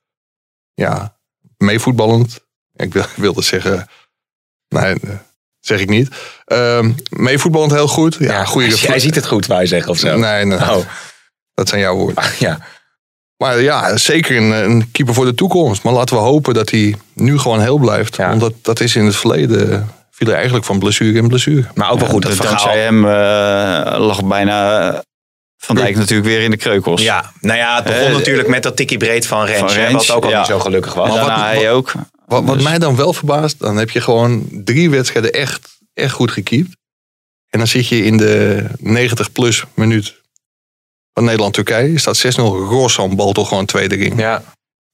ja, meevoetballend. Ik wil- wilde zeggen, nee, eh, zeg ik niet. Ehm meevoetballend heel goed. Ja, goede Hij ziet het goed, je zeggen of zo. Nee, nee, Oh, dat zijn jouw woorden. ja. Maar ja, zeker een, een keeper voor de toekomst. Maar laten we hopen dat hij nu gewoon heel blijft. Ja. Want dat, dat is in het verleden, viel hij eigenlijk van blessure in blessure. Maar ook wel goed dat verhaal. dankzij hem eh, lag bijna eh, Van Dijk natuurlijk weer in de kreukels. Ja, nou ja, het begon Eh, natuurlijk met dat tikkie breed van Rens. van hè, Rens, wat ook al ja. niet zo gelukkig was. En Maar daarna wat- hij ook. Wat, wat Dus- mij dan wel verbaast, dan heb je gewoon drie wedstrijden echt, echt goed gekiept. En dan zit je in de 90 plus minuut van Nederland-Turkije. Je staat 6-0. Rossan bal toch gewoon tweede ring. Ja,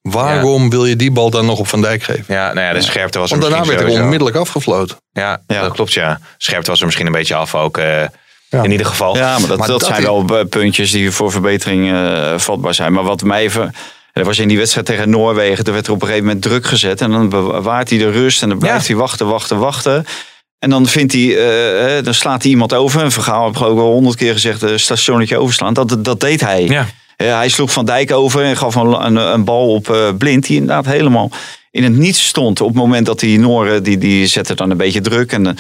Waarom wil je die bal dan nog op Van Dijk geven? ja, nou ja, de scherpte was er Want daarna werd er onmiddellijk afgefloten. Ja, Ja. dat klopt ja. Scherpte was er misschien een beetje af ook. eh, Ja. In ieder geval. Ja, maar dat, Maar dat, dat zijn is- wel eh, puntjes die voor verbetering eh, vatbaar zijn. Maar wat mij even... Er was in die wedstrijd tegen Noorwegen, er werd er op een gegeven moment druk gezet. En dan bewaart hij de rust en dan blijft Ja. hij wachten, wachten, wachten. En dan vindt hij, eh, dan slaat hij iemand over. Een verhaal heb ik ook al honderd keer gezegd, een stationnetje overslaan. Dat, dat deed hij. Ja. Hij sloeg Van Dijk over en gaf een, een, een bal op eh, Blind. Die inderdaad helemaal in het niets stond. Op het moment dat die Noren, die, die zetten dan een beetje druk. En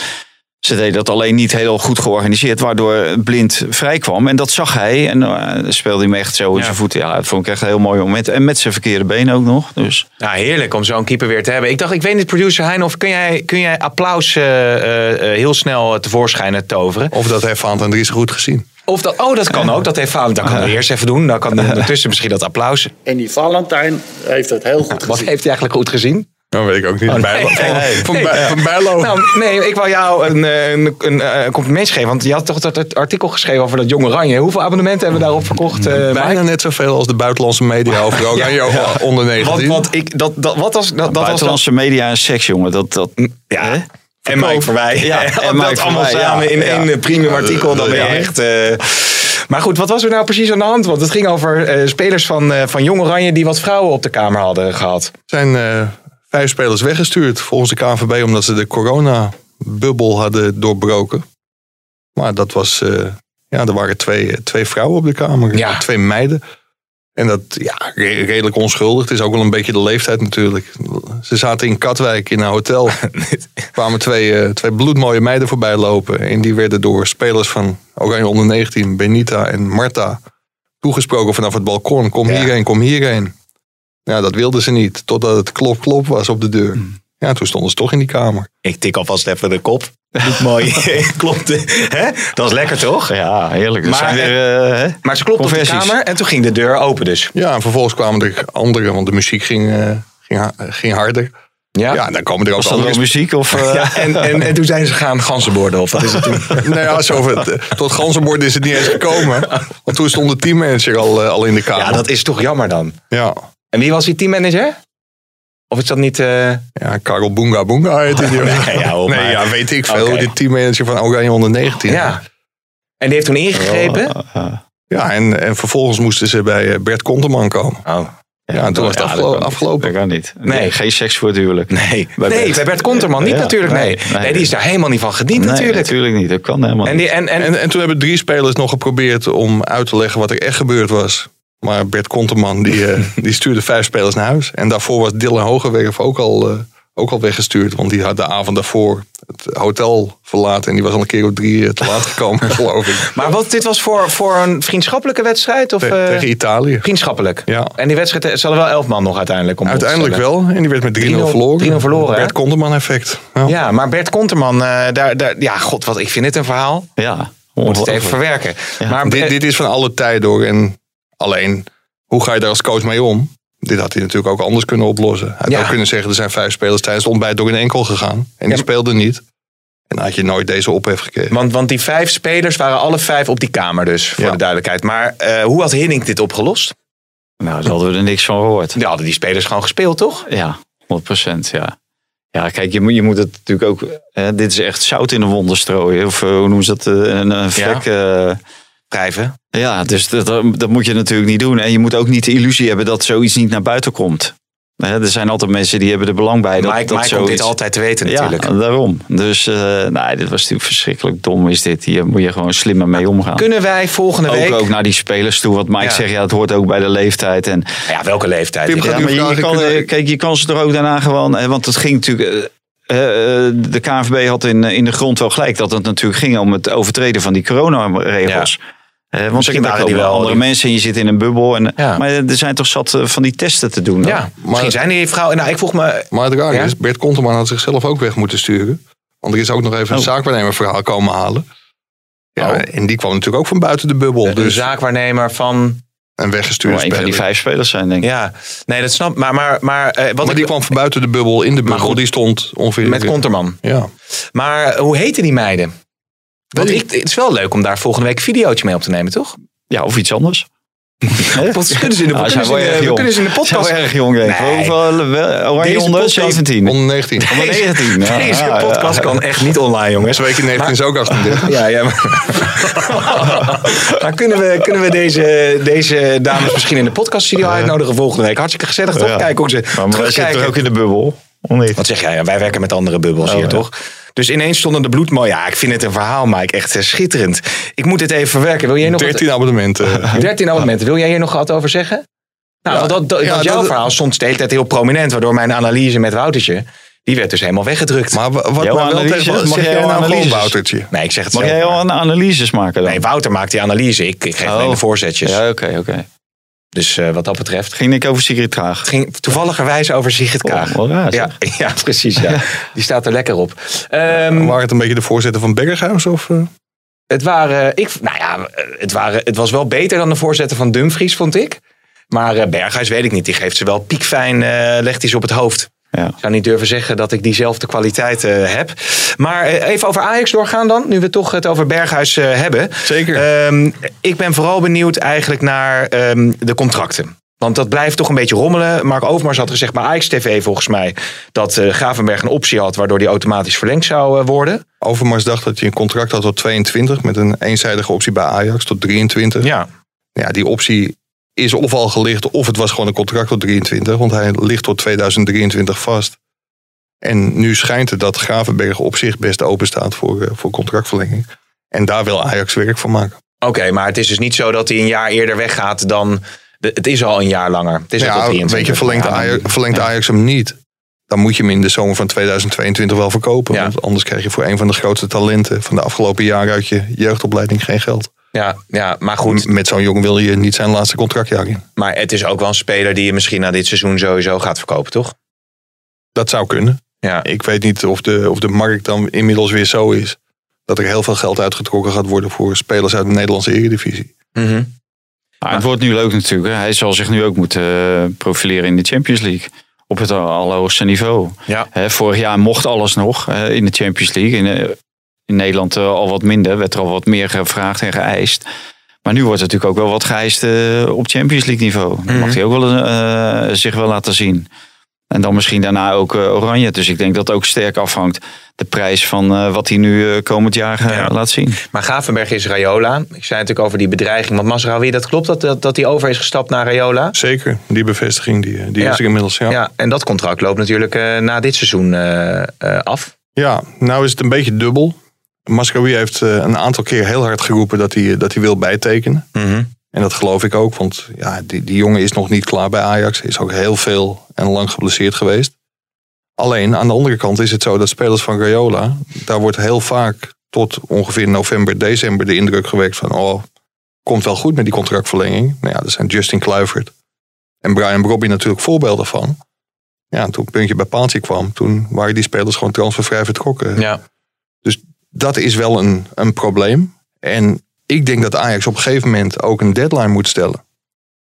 ze deden dat alleen niet heel goed georganiseerd. Waardoor Blind vrij kwam. En dat zag hij. En eh, speelde hij hem echt zo in Ja. zijn voeten. Ja, dat vond ik echt een heel mooi moment. En met zijn verkeerde been ook nog. Dus Nou, heerlijk om zo'n keeper weer te hebben. Ik dacht, ik weet niet, producer Hein, of kun jij, kun jij applaus eh, eh, heel snel tevoorschijn toveren? Of dat heeft Van Dries goed gezien. Of dat, oh, dat kan ook. Dat heeft Valentijn. Dat kan we eerst even doen. Dan kan ondertussen misschien dat applaus. En die Valentijn heeft het heel goed Wat gezien. heeft hij eigenlijk goed gezien? Dat weet ik ook niet. Oh, nee. Van, van, Nee. Bij- van Bijlo. Nou, nee, ik wou jou een, eh, een, een, eh, een complimentje geven. Want je had toch dat dat artikel geschreven over dat Jong Oranje. Hoeveel abonnementen hebben we daarop verkocht? eh, Bijna Mike? net zoveel als de buitenlandse media over Oranje onder 19. Want, want ik, dat, dat, wat was, dat, dat was buitenlandse media en seks, jongen. Dat, dat, Ja. hè? En Mike voorbij. Ja, Ja, en Mike dat allemaal voorbij, samen ja. in Ja. één eh, premium artikel. Dan ben je Ja. echt... eh, Maar goed, wat was er nou precies aan de hand? Want het ging over eh, spelers van, eh, van Jong Oranje... die wat vrouwen op de kamer hadden gehad. Zijn eh, vijf spelers weggestuurd volgens de KNVB omdat ze de corona-bubbel hadden doorbroken. Maar dat was, eh, ja, er waren twee, twee vrouwen op de kamer, Ja. twee meiden. En dat, ja, re- redelijk onschuldig. Het is ook wel een beetje de leeftijd natuurlijk. Ze zaten in Katwijk in een hotel. Er kwamen twee, eh, twee bloedmooie meiden voorbij lopen. En die werden door spelers van Oranje onder 19, Benita en Marta, toegesproken vanaf het balkon. Kom Ja. hierheen, kom hierheen. Ja, dat wilden ze niet. Totdat het klop klop was op de deur. Ja, toen stonden ze toch in die kamer. Ik tik alvast even de kop. Niet mooi. Klopt. Hè? Dat is lekker toch? Ja, heerlijk. Er Maar- zijn weer, eh, hè? Maar ze klopte op de kamer en toen ging de deur open dus. Ja, en vervolgens kwamen er anderen, want de muziek ging, eh, ging, ging harder. Ja. Ja, dan komen er ook Was dat andere... muziek? Of, eh, Ja, en, en, en toen zijn ze gaan ganzenborden. Of wat is het toen? Nou ja, tot ganzenbord is het niet eens gekomen. Want toen stond de teammanager al, eh, al in de kamer. Ja, dat is toch jammer dan. ja. En wie was die teammanager? Of is dat niet... eh, Ja, Karel Boonga Boonga heet die. Nee, ja, op nee, maar. ja, weet ik veel. Oké. De teammanager van Oranje onder 19. ja. En die heeft toen ingegrepen? Ja, en, en vervolgens moesten ze bij eh, Bert Konteman komen. Oh, Ja, en toen was het ja, afgelo- dat niet. afgelopen. Dat kan niet. Nee. Nee, geen seks voor het huwelijk. nee. Bij nee, Bert. bij Bert Konterman niet Ja, natuurlijk. Nee. nee, Nee. die is daar helemaal niet van gediend Nee, natuurlijk. natuurlijk niet. Dat kan helemaal En, niet. die, en, en, En, en toen hebben drie spelers nog geprobeerd om uit te leggen wat er echt gebeurd was. Maar Bert Konteman die, eh, die stuurde vijf spelers naar huis. En daarvoor was Dylan Hogewerf ook al, eh, ook al weggestuurd. Want die had de avond daarvoor het hotel verlaten. En die was al een keer op drie eh, te laat gekomen, geloof ik. maar wat, dit was voor, voor een vriendschappelijke wedstrijd? Of, Te- eh, tegen Italië. vriendschappelijk? Ja. En die wedstrijd, ze hadden wel elf man nog uiteindelijk. Om Uiteindelijk wel. En die werd met 3-0 3-0 verloren. 3-0 verloren, hè? Bert Konteman effect. Ja. Ja, maar Bert Konterman, eh, daar, daar, ja, god, wat, ik vind dit een verhaal. Ja, Moet het even verwerken. Maar Dit, dit is van alle tijden hoor. En alleen, hoe ga je daar als coach mee om? Dit had hij natuurlijk ook anders kunnen oplossen. Hij had Ja. ook kunnen zeggen, er zijn vijf spelers tijdens het ontbijt door een enkel gegaan. En die Ja. speelden niet. En dan had je nooit deze ophef gekregen. Want, want die vijf spelers waren alle vijf op die kamer dus, voor Ja. de duidelijkheid. Maar eh, hoe had Hiddink dit opgelost? Nou, daar hadden we er niks van gehoord. Die hadden die spelers gewoon gespeeld, toch? Ja, 100 procent, ja. Ja, kijk, je moet, je moet het natuurlijk ook. hè, dit is echt zout in de wonden strooien. Of eh, hoe noemen ze dat? eh, een, een vlek. eh, Ja, dus dat, dat moet je natuurlijk niet doen. En je moet ook niet de illusie hebben dat zoiets niet naar buiten komt. Hè, er zijn altijd mensen die hebben er belang bij. Dat, Mike, dat komt zoiets- dit altijd te weten natuurlijk. Ja, daarom. Dus eh nou, dit was natuurlijk verschrikkelijk dom is dit. Hier moet je gewoon slimmer mee omgaan. Kunnen wij volgende ook, week... ook naar die spelers toe. Wat Mike Ja. zegt, ja, het hoort ook bij de leeftijd. En, Ja, welke leeftijd? Pim ja, maar je, kan, kunnen- eh, kijk, je kan ze er ook daarna gewoon... hè, Want het ging natuurlijk... eh, eh, de KNVB had in, in de grond wel gelijk dat het natuurlijk ging om het overtreden van die coronaregels. Eh, want Misschien waren die wel- andere mensen en je zit in een bubbel. En, Ja. Maar er zijn toch zat eh, van die testen te doen. dan? Ja, misschien zijn die vrouwen... Nou, ik vroeg me... Maar het raar Ja? is, Bert Konteman had zichzelf ook weg moeten sturen. Want er is ook nog even een Oh. zaakwaarnemerverhaal komen halen. Ja, Oh. En die kwam natuurlijk ook van buiten de bubbel. De dus zaakwaarnemer van... een weggestuurde Wel een van die speler. vijf spelers zijn, denk ik. Ja, nee, dat snap Maar, maar, maar, eh, wat Maar ik, die kwam van buiten de bubbel, in de bubbel. goed. die stond ongeveer... met Konterman. Ja. Maar hoe heten die meiden? Want ik, het is wel leuk om daar volgende week een videootje mee op te nemen, toch? Ja, of iets anders. Wat kunnen ze in de, we zijn kunnen ze wel in de- kunnen ze in de Zijn podcast... erg jong, denk ik. Nee. Hoeveel oranje Deze onder? podcast- 17. Onder 19. Onder 19. Ja, Deze ja, ja. podcast kan echt niet online, jongens. Twee keer 19 is ook 38. Ja, ja. Maar, maar kunnen we, kunnen we deze, deze dames misschien in de podcaststudio uitnodigen volgende week? Hartstikke gezellig, toch? Ja. Kijken hoe ze Maar wij zitten terugkijken. er ook in de bubbel. Of niet? Wat zeg jij? Wij werken met andere bubbels Oh, hier, ja. toch? Dus ineens stonden de bloedmooi. Ja, ik vind het een verhaal, Mike. Echt eh, schitterend. Ik moet dit even verwerken. Wil jij nog 13 abonnementen. wat, 13 abonnementen. Wil jij hier nog wat over zeggen? Nou, Ja, dat, dat, ja, dat jouw dat- verhaal stond de hele tijd heel prominent. Waardoor mijn analyse met Woutertje, die werd dus helemaal weggedrukt. Maar wa- wat Jouw mij wel tegen... Mag Zeg jij nou gewoon analyses? Woutertje? nee, ik zeg het Mag zelf jij maar. al een analyses maken dan? Nee, Wouter maakt die analyse. Ik, ik geef Oh. alleen de voorzetjes. Ja, oké, oké. Dus eh, wat dat betreft. Ging ik over Sigrid? Het ging toevalligerwijs over Sigrid Kaag. Oh, raar, ja, ja, precies. Ja. Die staat er lekker op. Ehm, Waren het een beetje de voorzitter van Berghuis? Of, eh? het, waren, ik, nou ja, het, waren, het was wel beter dan de voorzitter van Dumfries, vond ik. Maar eh, Berghuis weet ik niet. Die geeft ze wel piekfijn, eh legt hij ze op het hoofd. Ja. Ik zou niet durven zeggen dat ik diezelfde kwaliteit eh, heb. Maar eh, even over Ajax doorgaan dan. Nu we toch het over Berghuis eh, hebben. Zeker. Ehm, ik ben vooral benieuwd eigenlijk naar ehm, de contracten. Want dat blijft toch een beetje rommelen. Mark Overmars had gezegd bij Ajax TV volgens mij... dat Gravenberg een optie had waardoor die automatisch verlengd zou worden. Overmars dacht dat hij een contract had tot 22 met een eenzijdige optie bij Ajax tot 23. Ja, Ja, die optie is of al gelicht of het was gewoon een contract tot 23, want hij ligt tot 2023 vast. En nu schijnt het dat Gravenberg op zich best open staat voor, eh, voor contractverlenging. En daar wil Ajax werk van maken. oké. maar het is dus niet zo dat hij een jaar eerder weggaat dan... de- het is al een jaar langer. Het is al tot Ja, 23. weet je, verlengt, Ja, Ajax, verlengt ja. Ajax hem niet. Dan moet je hem in de zomer van 2022 wel verkopen. Ja. Want anders krijg je voor een van de grootste talenten van de afgelopen jaren uit je jeugdopleiding geen geld. Ja, ja, maar goed. Met zo'n jongen wil je niet zijn laatste contractjaar in. Maar het is ook wel een speler die je misschien na dit seizoen sowieso gaat verkopen, toch? Dat zou kunnen. Ja, Ik weet niet of de, of de markt dan inmiddels weer zo is. Dat er heel veel geld uitgetrokken gaat worden voor spelers uit de Nederlandse Eredivisie. Mhm. Maar het wordt nu leuk natuurlijk. hè. Hij zal zich nu ook moeten eh, profileren in de Champions League. Op het allerhoogste niveau. ja. Hè, vorig jaar mocht alles nog in de Champions League. In, eh, in Nederland eh, al wat minder. Werd er al wat meer gevraagd en geëist. Maar nu wordt er natuurlijk ook wel wat geëist eh, op Champions League niveau. Dan mag Mhm. hij ook wel eh, zich wel laten zien. En dan misschien daarna ook eh, Oranje. Dus ik denk dat ook sterk afhangt de prijs van eh, wat hij nu eh, komend jaar Ja. laat zien. Maar Gravenberg is Rayola. Ik zei natuurlijk over die bedreiging. Want Masraoui, dat klopt dat, dat, dat hij over is gestapt naar Rayola? Zeker, die bevestiging die, die Ja. is er inmiddels. Ja. Ja. en dat contract loopt natuurlijk eh, na dit seizoen eh, eh, af. ja, nou is het een beetje dubbel. Mascaroui heeft eh, een aantal keer heel hard geroepen dat hij, dat hij wil bijtekenen. En dat geloof ik ook, want ja, die, die jongen is nog niet klaar bij Ajax. Is ook heel veel en lang geblesseerd geweest. Alleen aan de andere kant is het zo dat spelers van Rayola, daar wordt heel vaak tot ongeveer november, december de indruk gewekt van, oh, komt wel goed met die contractverlenging. Nou ja, dat zijn Justin Kluivert en Brian Brobby natuurlijk voorbeelden van. Ja, en toen puntje bij paaltje kwam, toen waren die spelers gewoon transfervrij vertrokken. Ja. Dat is wel een, een probleem. En ik denk dat Ajax op een gegeven moment ook een deadline moet stellen.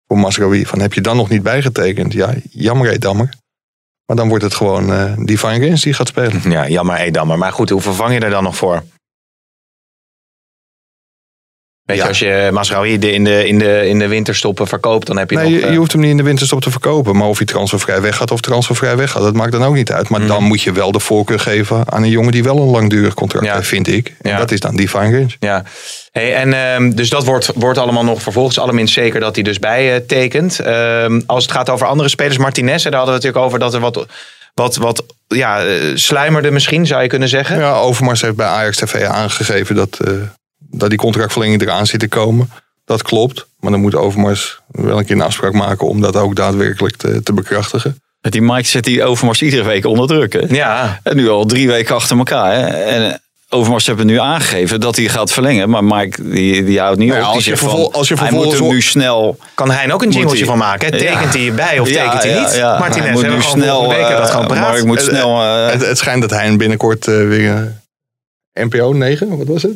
Voor Masraoui. Van heb je dan nog niet bijgetekend? Ja, jammer hé dammer. Maar dan wordt het gewoon eh Divine Games die gaat spelen. ja, jammer Edammer. Maar goed, hoe vervang je er dan nog voor? Weet je, Ja. als je Masraoui in de, in, de, in de winterstoppen verkoopt, dan heb je Nee, nog... je, eh, je hoeft hem niet in de winterstop te verkopen. Maar of hij transfervrij weggaat of transfervrij weggaat, dat maakt dan ook niet uit. Maar Mhm. dan moet je wel de voorkeur geven aan een jongen die wel een langdurig contract Ja. heeft, vind ik. En Ja. dat is dan Divine Range. Ja, hey, en ehm, dus dat wordt, wordt allemaal nog vervolgens allerminst zeker dat hij dus bijtekent. Ehm als het gaat over andere spelers, Martinez, daar hadden we natuurlijk over dat er wat, wat, wat ja, eh, sluimerde misschien, zou je kunnen zeggen. Ja, Overmars heeft bij Ajax TV aangegeven dat, eh, dat die contractverlenging eraan zit te komen. Dat klopt. Maar dan moet Overmars wel een keer een afspraak maken om dat ook daadwerkelijk te, te bekrachtigen. Die Mike zet die Overmars iedere week onder druk. Hè? Ja, En nu al drie weken achter elkaar. Hè? En eh, Overmars hebben nu aangegeven dat hij gaat verlengen. Maar Mike die, die houdt niet Nou ja, op. Die als je van, als je hij moet vervolgens hem ho- nu snel... kan hij ook een Moet jingletje hij- van maken? hè? Tekent Ja. hij bij of Ja, tekent hij ja, niet? ja. Martinez, Hij moet nu snel, dat eh. Mark moet snel... eh, Het, het schijnt dat hij binnenkort eh, weer NPO 9, wat was het?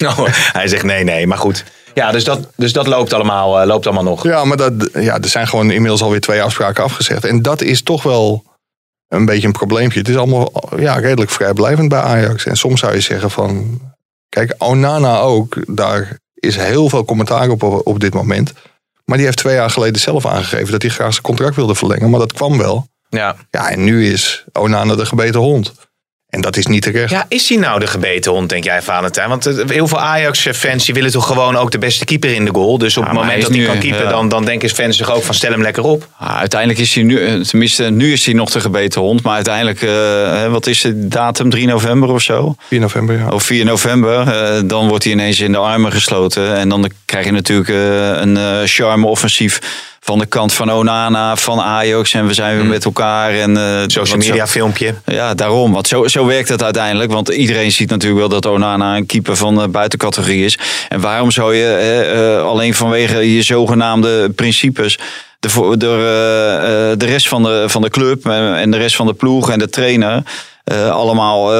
Nou, hij zegt nee, nee, maar goed. Ja, dus dat, dus dat loopt, allemaal, eh, loopt allemaal nog. Ja, maar dat, ja, er zijn gewoon inmiddels alweer twee afspraken afgezegd. En dat is toch wel een beetje een probleempje. Het is allemaal ja, redelijk vrijblijvend bij Ajax. En soms zou je zeggen van... Kijk, Onana ook, daar is heel veel commentaar op op dit moment. Maar die heeft twee jaar geleden zelf aangegeven... dat hij graag zijn contract wilde verlengen. Maar dat kwam wel. Ja. Ja, en nu is Onana de gebeten hond. En dat is niet terecht. Ja, is hij nou de gebeten hond, denk jij, Valentijn? Want eh, heel veel Ajax-fans die willen toch gewoon ook de beste keeper in de goal. Dus op Ja, het moment hij dat hij nu, kan keeper, ja. dan, dan denken fans zich ook van stel hem lekker op. Ah, uiteindelijk is hij nu, eh, tenminste nu is hij nog de gebeten hond. Maar uiteindelijk, eh, hè, wat is de datum? 3 november of zo? 4 november, ja. Of 4 november. eh, dan wordt hij ineens in de armen gesloten. En dan krijg je natuurlijk eh, een eh, charme-offensief van de kant van Onana, van Ajax. En we zijn weer met elkaar. En, eh, Hmm. Social zo- media filmpje. Ja, daarom. Want zo, zo werkt het uiteindelijk. Want iedereen ziet natuurlijk wel dat Onana een keeper van de buitencategorie is. En waarom zou je eh, eh, alleen vanwege je zogenaamde principes... De, de, de rest van de, van de club en de rest van de ploeg en de trainer... allemaal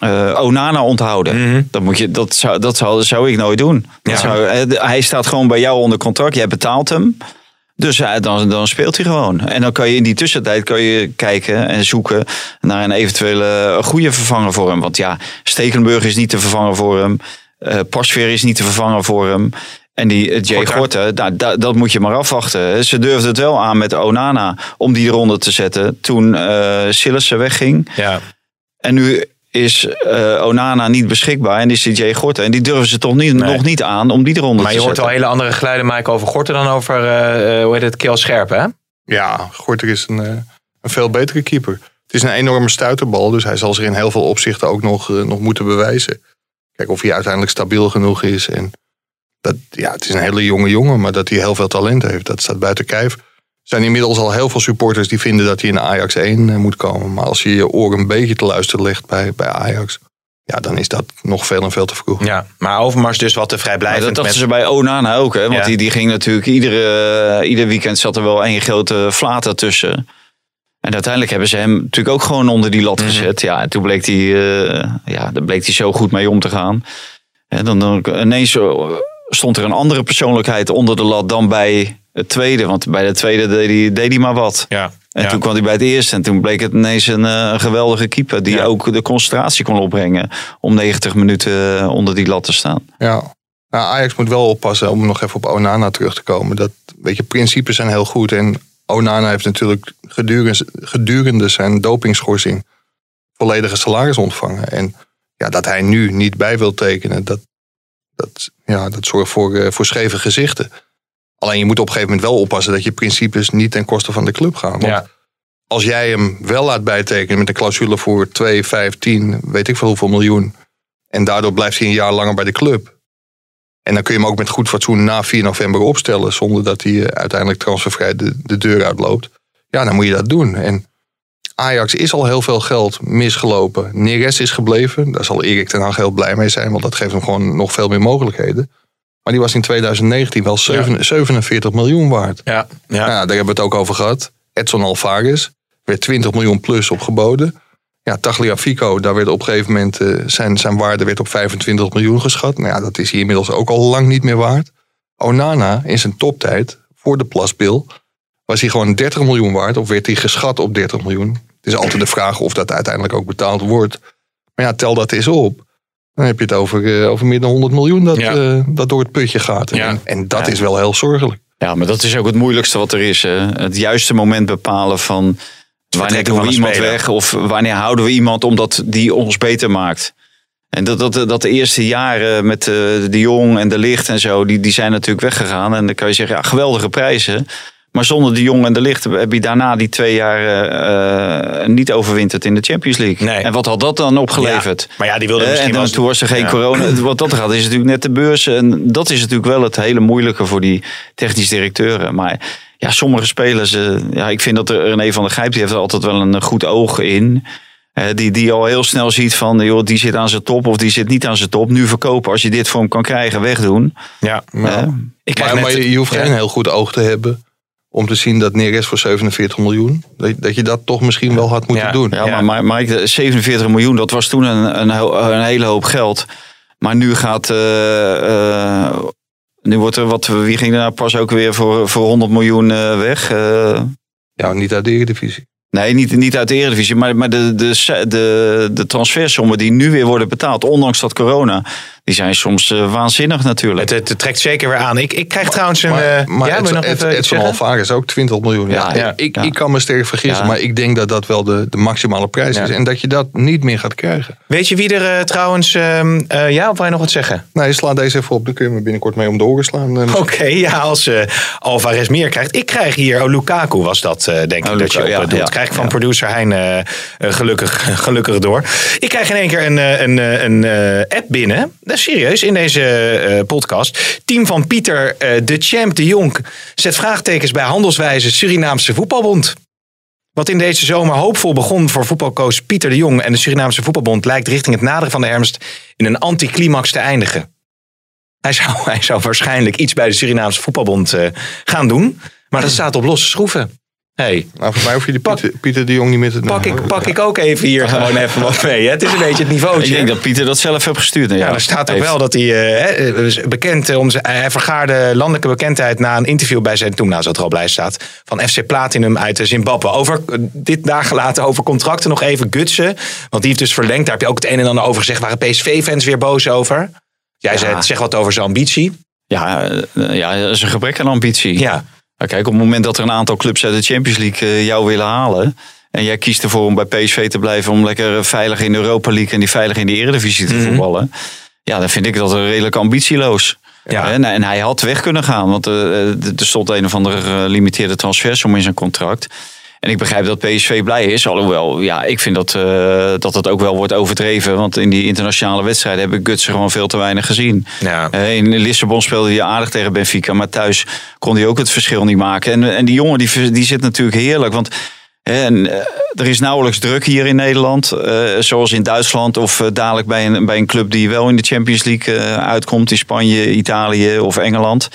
eh, Onana onthouden. Mhm. Dat, moet je, dat, zou, dat zou, zou ik nooit doen. Ja. zou, eh, hij staat gewoon bij jou onder contract. Jij betaalt hem. Dus eh, dan, dan speelt hij gewoon. En dan kan je in die tussentijd kan je kijken en zoeken naar een eventuele goede vervanger voor hem. Want ja, Stekenburg is niet te vervangen voor hem. Eh Pasveer is niet te vervangen voor hem. En die eh, Jay. Gorten, nou, da- dat moet je maar afwachten. Ze durfden het wel aan met Onana om die eronder te zetten. Toen eh Sillissen wegging. Ja. En nu is eh, Onana niet beschikbaar en is Jay Gorten. En die durven ze toch niet, Nee. nog niet aan om die eronder Maar te je hoort zetten. al hele andere geluiden, Mike, over Gorten dan over, eh, eh, hoe heet het, Keel Scherp, hè? Ja, Gorter is een, eh, een veel betere keeper. Het is een enorme stuiterbal, dus hij zal zich in heel veel opzichten ook nog, nog moeten bewijzen. Kijk of hij uiteindelijk stabiel genoeg is. En dat, ja, het is een hele jonge jongen, maar dat hij heel veel talent heeft, dat staat buiten kijf. Er zijn inmiddels al heel veel supporters die vinden dat hij in Ajax 1 eh, moet komen. Maar als je je oor een beetje te luisteren legt bij, bij Ajax, ja, dan is dat nog veel en veel te vroeg. Ja, maar Overmars dus wat te Maar vrijblijvend. dat dachten met... ze bij Onana ook, hè? Want Ja. die, die ging natuurlijk iedere, eh, ieder weekend zat er wel één grote flater tussen. En uiteindelijk hebben ze hem natuurlijk ook gewoon onder die lat gezet. Ja, en toen bleek hij, eh, ja, daar bleek hij zo goed mee om te gaan. En dan, dan ineens stond er een andere persoonlijkheid onder de lat dan bij het tweede. Want bij de tweede deed hij, deed hij maar wat. Ja. En ja. toen kwam hij bij het eerste. En toen bleek het ineens een, eh, een geweldige keeper. Die Ja. ook de concentratie kon opbrengen. Om 90 minuten eh, onder die lat te staan. Ja. Nou, Ajax moet wel oppassen om nog even op Onana terug te komen. Dat, weet je, principes zijn heel goed. En Onana heeft natuurlijk gedurende, gedurende zijn dopingschorsing volledige salaris ontvangen. En ja, dat hij nu niet bij wil tekenen, dat, dat, ja, dat zorgt voor, eh, voor scheve gezichten. Alleen je moet op een gegeven moment wel oppassen dat je principes niet ten koste van de club gaan. Want Ja. als jij hem wel laat bijtekenen met een clausule voor 2, 5, 10, weet ik veel hoeveel miljoen. En daardoor blijft hij een jaar langer bij de club. En dan kun je hem ook met goed fatsoen na 4 november opstellen. Zonder dat hij eh, uiteindelijk transfervrij de, de deur uitloopt. Ja, dan moet je dat doen. En Ajax is al heel veel geld misgelopen. Neres is gebleven. Daar zal Erik ten Hag heel blij mee zijn. Want dat geeft hem gewoon nog veel meer mogelijkheden. Maar die was in 2019 wel zeven- 47 miljoen waard. Ja, ja. Nou, ja, daar hebben we het ook over gehad. Edson Alvarez werd 20 miljoen plus op geboden. Ja, Tagliafico, daar werd op een gegeven moment eh, zijn, zijn waarde werd op 25 miljoen geschat. Nou ja, dat is hij inmiddels ook al lang niet meer waard. Onana in zijn toptijd, voor de plaspil, was hij gewoon 30 miljoen waard. Of werd hij geschat op 30 miljoen. Het is altijd de vraag of dat uiteindelijk ook betaald wordt. Maar ja, tel dat eens op. Dan heb je het over, eh, over meer dan 100 miljoen dat, Ja. eh, dat door het putje gaat. Ja. En, en dat is wel heel zorgelijk. Ja, maar dat is ook het moeilijkste wat er is. Hè? Het juiste moment bepalen van wanneer doen we iemand weg of wanneer houden we iemand omdat die ons beter maakt. En dat, dat, dat de eerste jaren met eh, de Jong en de Licht en zo, die, die zijn natuurlijk weggegaan. En dan kan je zeggen, ja, geweldige prijzen. Maar zonder de Jong en de Licht heb je daarna die twee jaar eh, eh, niet overwinterd in de Champions League. Nee. En wat had dat dan opgeleverd? Ja, maar ja, die wilde Eh, misschien en dan, toen was er geen Ja. corona. Wat dat gaat, is natuurlijk net de beurs. En dat is natuurlijk wel het hele moeilijke voor die technisch directeuren. Maar ja, sommige spelers. eh, ja, ik vind dat er René van der Gijp, die heeft er altijd wel een goed oog in. Die, die al heel snel ziet van, joh, die zit aan zijn top of die zit niet aan zijn top. Nu verkopen, als je dit voor hem kan krijgen, wegdoen. Ja. Ik krijg Maar, net- maar je, je hoeft ja. geen heel goed oog te hebben om te zien dat Neres voor 47 miljoen, dat, dat je dat toch misschien wel had moeten Ja. doen. Ja, Ja. maar maar Mike, 47 miljoen, dat was toen een, een, hele hoop geld. Maar nu gaat. eh, eh, nu wordt er wat. Wie ging er nou pas ook weer voor, voor 100 miljoen eh, weg? Eh, Ja, niet uit de Eredivisie. nee, niet, niet uit de Eredivisie. Maar, maar de, de, de, de transfersommen die nu weer worden betaald, ondanks dat corona, die zijn soms eh, waanzinnig natuurlijk. Het, het trekt zeker weer aan. Ik, ik krijg trouwens een... Maar, eh, maar ja, het, nog het, even het ook 20 miljoen. Ja, Ja, ik, ja. ik kan me sterk vergissen, Ja. maar ik denk dat dat wel de, de maximale prijs Ja. is. En dat je dat niet meer gaat krijgen. Weet je wie er eh, trouwens... ehm, eh, ja, of wil je nog wat zeggen? Nee, sla deze even op. Dan kun je me binnenkort mee om de oren slaan. Oké, ja, als eh Alvarez meer krijgt. Ik krijg hier, oh, Lukaku was dat, eh, denk ik, Oh, dat je op doet. ja, krijg ik van ja. producer Hein gelukkig, gelukkig door. Ik krijg in één keer een, eh, een, eh, een eh, app binnen. Serieus, in deze eh, podcast. Team van Pieter eh, de Champ de Jong zet vraagtekens bij Handelswijze Surinaamse Voetbalbond. Wat in deze zomer hoopvol begon voor voetbalcoach Pieter de Jong en de Surinaamse Voetbalbond lijkt richting het naderen van de herfst in een anticlimax te eindigen. Hij zou, hij zou waarschijnlijk iets bij de Surinaamse voetbalbond eh, gaan doen. Maar dat staat op losse schroeven. Hey, nou, voor mij hoef je die Pak- Pieter, Pieter de Jong niet meer te pak, ik, pak ik ook even hier gewoon even wat mee. Hè? Het is een beetje het ik niveautje. denk dat Pieter dat zelf heeft gestuurd. Ja, er staat ook wel dat hij eh, hè, is bekend eh, om zijn, hij vergaarde landelijke bekendheid na een interview bij zijn toen, nou er al blij staat, van FC Platinum uit eh, Zimbabwe. Over eh, dit nagelaten over contracten nog even gutsen, want die heeft dus verlengd. Daar heb je ook het een en ander over gezegd. Waren PSV-fans weer boos over? Jij zei, zeg wat over zijn ambitie. Ja, eh, ja, dat is een gebrek aan ambitie. Ja, Maar kijk, op het moment dat er een aantal clubs uit de Champions League eh, jou willen halen. En jij kiest ervoor om bij PSV te blijven. Om lekker veilig in de Europa League en die veilig in de Eredivisie te Mhm. voetballen. Ja, dan vind ik dat redelijk ambitieloos. Ja. En, en hij had weg kunnen gaan. Want eh, er stond een of andere gelimiteerde transfersom in zijn contract. En ik begrijp dat PSV blij is. Alhoewel, ja, ik vind dat, eh, dat het ook wel wordt overdreven. Want in die internationale wedstrijden heb ik Gutsen gewoon veel te weinig gezien. ja. Eh, In Lissabon speelde hij aardig tegen Benfica, maar thuis kon hij ook het verschil niet maken. En, en die jongen die, die zit natuurlijk heerlijk, want en, eh, er is nauwelijks druk hier in Nederland, zoals in Duitsland of dadelijk bij een, bij een club die wel in de Champions League uitkomt, in Spanje, Italië of Engeland.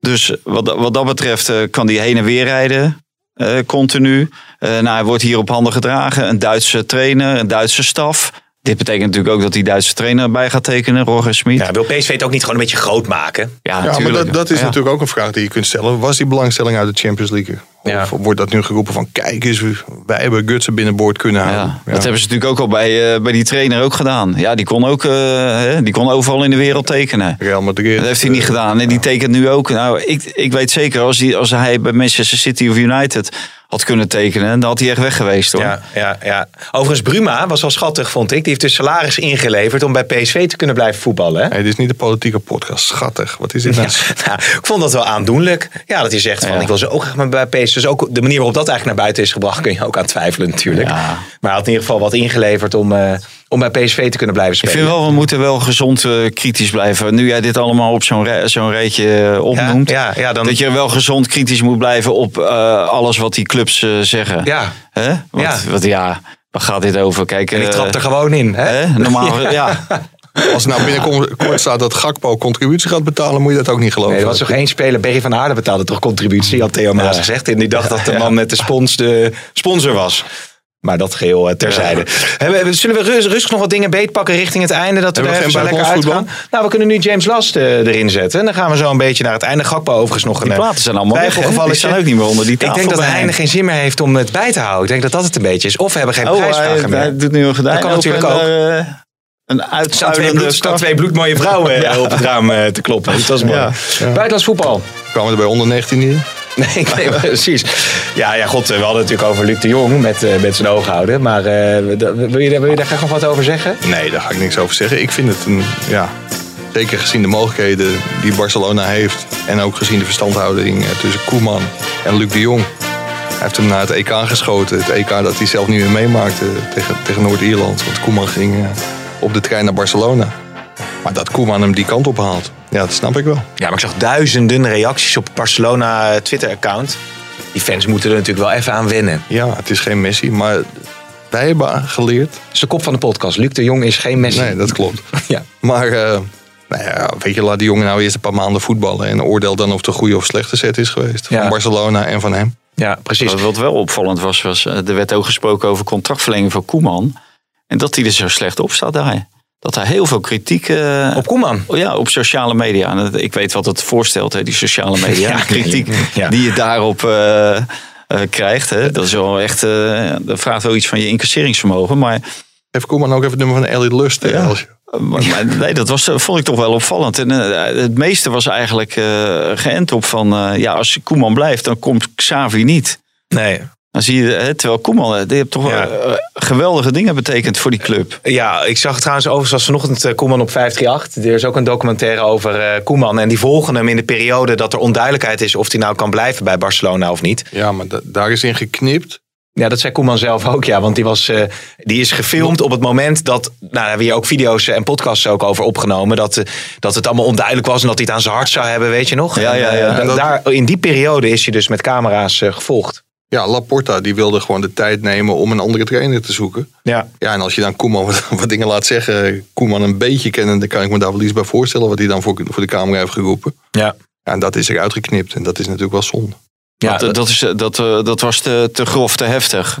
Dus wat, wat dat betreft kan hij heen en weer rijden. Eh, continu. Eh, nou, hij wordt hier op handen gedragen. Een Duitse trainer, een Duitse staf. Dit betekent natuurlijk ook dat die Duitse trainer bij gaat tekenen, Roger Smit. ja, wil PSV het ook niet gewoon een beetje groot maken? Ja, Ja, maar natuurlijk. dat, dat is Ja. natuurlijk ook een vraag die je kunt stellen. Was die belangstelling uit de Champions League? Ja. Of wordt dat nu geroepen van kijk eens, wij hebben Gutsen binnenboord kunnen houden. Ja, dat hebben ze natuurlijk ook al bij, eh, bij die trainer ook gedaan. Ja, die kon ook eh, hè, die kon overal in de wereld tekenen. Real Madrid. Dat heeft hij niet eh, gedaan. En die tekent nu ook. Nou, ik, ik weet zeker, als hij, als hij bij Manchester City of United had kunnen tekenen, dan had hij echt weg geweest hoor. Ja, ja, ja. Overigens, Bruma was wel schattig, vond ik. Die heeft dus salaris ingeleverd om bij PSV te kunnen blijven voetballen. Hè? Nee, dit is niet de politieke podcast. Schattig. Wat is dit nou? Nou, ik vond dat wel aandoenlijk. Ja, dat hij zegt van Ja. ik wil zo ook graag maar bij PSV. Dus ook de manier waarop dat eigenlijk naar buiten is gebracht, kun je ook aan twijfelen natuurlijk. Ja. Maar hij had in ieder geval wat ingeleverd om, eh, om bij PSV te kunnen blijven Ik spelen. vind wel, we moeten wel gezond eh, kritisch blijven. Nu jij dit allemaal op zo'n zo'n rijtje eh, opnoemt. ja, ja, dan- Dat je wel gezond kritisch moet blijven op eh, alles wat die clubs eh, zeggen. Ja, Hè? Want, Ja. Want ja, waar gaat dit over? Kijk, en ik trap er gewoon in. Hè? hè? Normaal, ja. Als nou binnenkort staat dat Gakpo contributie gaat betalen, moet je dat ook niet geloven. Nee, er was toch één speler, Berry van Aarde betaalde toch contributie, had Theo Maas gezegd. En die dacht dat de man met de spons de sponsor was. Maar dat geheel eh, terzijde. Hebben we- Zullen we rus- rustig nog wat dingen beetpakken richting het einde? Dat we Hebben er we even zo geen lekker uitgaan? Nou, we kunnen nu James Last eh, erin zetten. En dan gaan we zo een beetje naar het einde. Gakpo overigens nog een Die eh, platen zijn allemaal twijfelgevalletje. Die staan ook niet meer onder die Ik tafel denk dat Heine geen zin meer heeft om het bij te houden. Ik denk dat dat het een beetje is. Of we hebben geen Oh, hij, prijsvragen meer. hij doet nu een gordijn Dat kan natuurlijk ook. daar, Een Er staan twee, bloedmooie vrouwen op het raam eh, te kloppen. Dat is mooi. Ja. Buitenlands voetbal. Kwamen we er bij onder 19 hier? Nee, precies. Ja, ja, god, we hadden het natuurlijk over Luc de Jong met, eh, met zijn oog houden. Maar eh, wil, je, wil je daar graag nog wat over zeggen? Nee, daar ga ik niks over zeggen. Ik vind het een, ja, zeker gezien de mogelijkheden die Barcelona heeft. En ook gezien de verstandhouding eh, tussen Koeman en Luc de Jong. Hij heeft hem naar het EK geschoten. Het EK dat hij zelf niet meer meemaakte tegen, tegen Noord-Ierland. Want Koeman ging op de trein naar Barcelona. Maar dat Koeman hem die kant op haalt, ja, dat snap ik wel. Ja, maar ik zag duizenden reacties op Barcelona Twitter-account. Die fans moeten er natuurlijk wel even aan wennen. Ja, het is geen Messi, maar wij hebben geleerd. Dat is de kop van de podcast. Luc de Jong is geen Messi. Nee, dat klopt. Ja. Maar eh, nou ja, weet je, laat die jongen nou eerst een paar maanden voetballen. En oordeel dan of het een goede of slechte set is geweest. Ja. Van Barcelona en van hem. ja, precies. Wat, wel opvallend was, was eh, er werd ook gesproken over contractverlenging voor Koeman. En dat hij er zo slecht op staat daar. Dat hij heel veel kritiek... eh, Op Koeman. Oh Ja, op sociale media. En dat- ik weet wat het voorstelt, hè, die sociale media. Ja, kritiek ja. die je daarop eh, eh, krijgt. Hè. Dat is wel echt. eh, dat vraagt wel iets van je incasseringsvermogen. Maar, Heeft Koeman ook even het nummer van Elliot Lust. Ja. als je- maar, maar nee, dat was, vond ik toch wel opvallend. En het meeste was eigenlijk eh geënt op van. eh, ja, als Koeman blijft, dan komt Xavi niet. Nee. Dan zie je, hè, terwijl Koeman, eh, die heeft toch Ja. wel, eh, geweldige dingen betekend voor die club. Ja, ik zag trouwens overigens was vanochtend eh, Koeman op 538. Er is ook een documentaire over eh, Koeman. En die volgen hem in de periode dat er onduidelijkheid is of hij nou kan blijven bij Barcelona of niet. Ja, maar da- daar is in geknipt. Ja, dat zei Koeman zelf ook, ja. Want die, was, eh, die is gefilmd op het moment dat... Nou, daar hebben we hier ook video's en podcasts ook over opgenomen. Dat, dat het allemaal onduidelijk was en dat hij het aan zijn hart zou hebben, weet je nog? Ja, ja, ja. En dat- daar, in die periode is hij dus met camera's gevolgd. Ja, Laporta die wilde gewoon de tijd nemen om een andere trainer te zoeken. Ja. Ja, en als je dan Koeman wat, wat dingen laat zeggen, Koeman een beetje kennen, dan kan ik me daar wel iets bij voorstellen wat hij dan voor, voor de camera heeft geroepen. Ja. Ja, en dat is eruit geknipt en dat is natuurlijk wel zonde. Ja, Want, eh, dat, is, eh, dat, eh, dat was te, te grof, te heftig.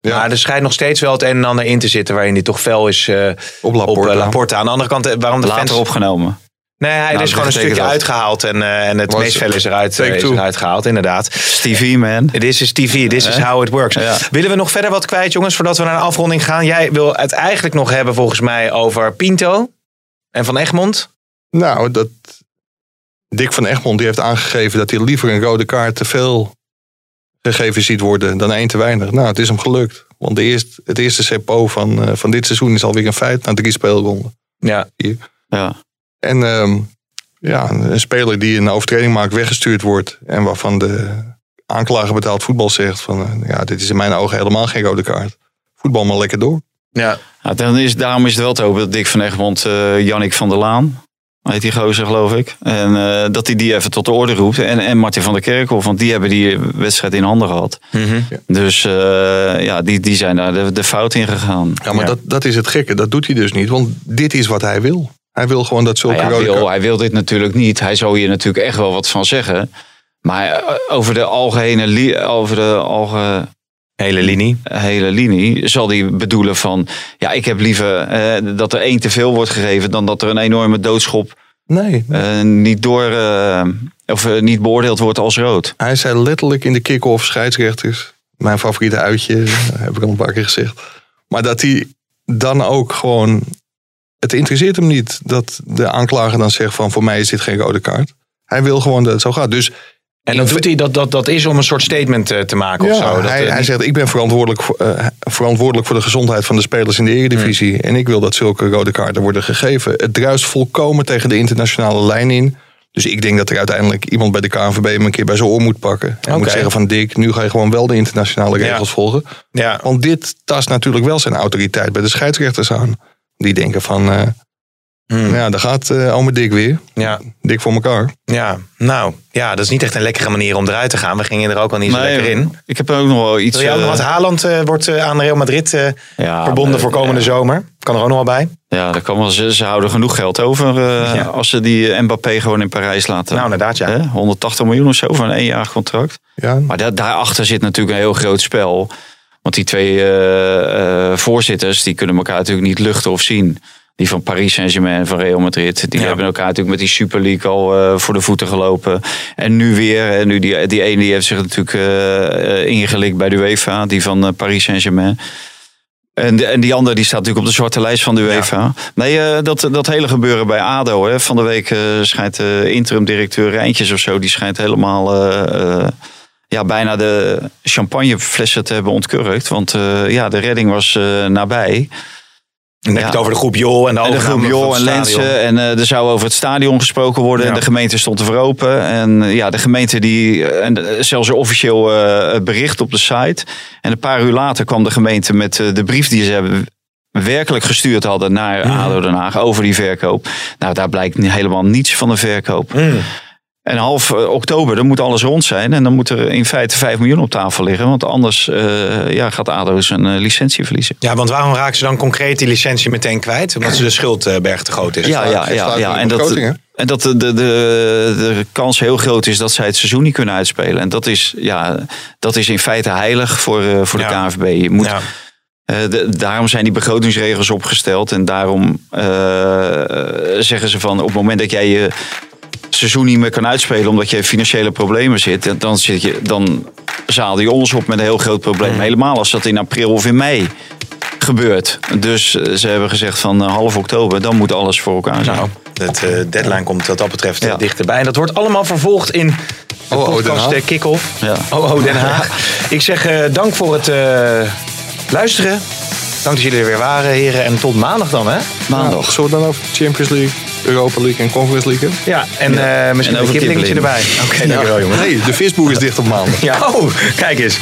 Ja. Maar er schijnt nog steeds wel het een en ander in te zitten waarin hij toch fel is eh, Op op Laporta. Laporta. Aan de andere kant, waarom de Later fans... opgenomen. Nee, hij Nou, is gewoon een stukje dat. uitgehaald en, eh, en het Was- meest fel is eruit, eh, is eruit gehaald, inderdaad. Stevie, man. This is TV, this is Hè? how it works. Ja. Willen we nog verder wat kwijt, jongens, voordat we naar een afronding gaan? Jij wil het eigenlijk nog hebben, volgens mij, over Pinto en Van Egmond. Nou, dat Dick van Egmond die heeft aangegeven dat hij liever een rode kaart te veel gegeven ziet worden dan één te weinig. Nou, het is hem gelukt. Want de eerste, het eerste CPO van, eh, van dit seizoen is alweer een feit na drie speelronden. Ja, Ja. En ehm, ja, een speler die een overtreding maakt, weggestuurd wordt. En waarvan de aanklager betaald voetbal zegt van eh, ja, dit is in mijn ogen helemaal geen rode kaart. Voetbal maar lekker door. ja. Ja, dan is, daarom is het wel te hopen dat Dick van Egmond, eh Jannik van der Laan, heet die gozer geloof ik. En eh, dat hij die even tot de orde roept. En, en Martin van der Kerkhoff, want die hebben die wedstrijd in handen gehad. Mhm. Dus eh, ja, die, die zijn daar de, de fout in gegaan. Ja, maar Ja. Dat, dat is het gekke. Dat doet hij dus niet. Want dit is wat hij wil. Hij wil gewoon dat zulke Nou ja, rode wil, kaart- hij wil dit natuurlijk niet. Hij zou hier natuurlijk echt wel wat van zeggen. Maar eh, over de algehele, li- over de algehele Hele linie. linie zal hij bedoelen van... Ja, ik heb liever eh, dat er één te veel wordt gegeven... dan dat er een enorme doodschop Nee, eh, niet, door, eh, of, niet beoordeeld wordt als rood. Hij zei letterlijk in de kick-off scheidsrechters. Mijn favoriete uitje, heb ik al een paar keer gezegd. Maar dat hij dan ook gewoon. Het interesseert hem niet dat de aanklager dan zegt van voor mij is dit geen rode kaart. Hij wil gewoon dat het zo gaat. Dus En dan doet hij dat, dat, dat is om een soort statement eh, te maken of zo. Dat, hij, eh, hij zegt ik ben verantwoordelijk voor, eh, verantwoordelijk voor de gezondheid van de spelers in de eredivisie. En ik wil dat zulke rode kaarten worden gegeven. Het druist volkomen tegen de internationale lijn in. Dus ik denk dat er uiteindelijk iemand bij de KNVB hem een keer bij zijn oor moet pakken. En moet zeggen van Dick, nu ga je gewoon wel de internationale Ja. regels volgen. ja. Want dit tast natuurlijk wel zijn autoriteit bij de scheidsrechters aan. Die denken van, eh, Hmm. ja, daar gaat eh ome Dick weer. Ja, Dik voor elkaar. ja, nou, ja, dat is niet echt een lekkere manier om eruit te gaan. We gingen er ook al niet zo Nee, lekker in. Ik heb ook nog wel iets... Wil jij ook nog eh, wat? Haaland eh, wordt eh, aan Real Madrid eh, ja, verbonden voor komende ja. zomer. Kan er ook nog wel bij. Ja, dat kan wel. Ze, ze houden genoeg geld over eh, Ja. als ze die Mbappé gewoon in Parijs laten. Nou, inderdaad, ja. Hè? 180 miljoen of zo voor een eenjarig contract. Ja, Maar da daarachter zit natuurlijk een heel groot spel. Want die twee eh, eh, voorzitters die kunnen elkaar natuurlijk niet luchten of zien. Die van Paris Saint-Germain en van Real Madrid. Die Ja. hebben elkaar natuurlijk met die Super League al eh, voor de voeten gelopen. En nu weer. En nu die, die ene die heeft zich natuurlijk eh, ingelikt bij de UEFA. Die van Paris Saint-Germain. En, de- en die andere die staat natuurlijk op de zwarte lijst van de UEFA. Nee, dat, dat hele gebeuren bij ADO. Hè. Van de week schijnt de interim-directeur Rijntjes of zo... die schijnt helemaal ja, bijna de champagneflessen te hebben ontkurkt. Want eh, ja, de redding was eh, nabij. Dan heb je Ja. het over de groep Jol en de En de overname groep Jol en. Lensen. En eh, er zou over het stadion gesproken worden. Ja. En de gemeente stond ervoor open. En ja, de gemeente die... En zelfs een officieel bericht op de site. En een paar uur later kwam de gemeente met de brief die ze hebben werkelijk gestuurd hadden naar ADO Den Haag over die verkoop. Nou, daar blijkt helemaal niets van de verkoop. En half eh, oktober, dan moet alles rond zijn. En dan moet er in feite 5 miljoen op tafel liggen. Want anders eh, ja, gaat ADO zijn eh, licentie verliezen. Ja, want waarom raken ze dan concreet die licentie meteen kwijt? Omdat ze de schuldberg te groot is. Ja, ja, ja, ja. En dat, en dat de, de, de, kans heel groot is dat zij het seizoen niet kunnen uitspelen. En dat is, ja, dat is in feite heilig voor, voor de Ja. KNVB. Je moet, Ja. de- daarom zijn die begrotingsregels opgesteld. En daarom zeggen ze van op het moment dat jij je seizoen niet meer kan uitspelen omdat je in financiële problemen zit, dan, zit je, dan zaal je ons op met een heel groot probleem. Helemaal als dat in april of in mei gebeurt. Dus eh, ze hebben gezegd van eh, half oktober, dan moet alles voor elkaar zijn. Nou, het eh, deadline komt wat dat betreft Ja. dichterbij. En dat wordt allemaal vervolgd in de Oh, oh, Den podcast Haag. eh, Kick-Off. Ja. Oh, oh, Den Haag. Ik zeg eh, dank voor het eh, luisteren. Dank dat jullie er weer waren, heren. En tot maandag dan, hè? Maandag. Zullen we dan over Champions League, Europa League en Conference League? Ja, en eh, misschien En een over kippeningetje kippeling. erbij. Oké, dankjewel, jongen. Nee, de Facebook is dicht op maandag. Ja, oh, kijk eens.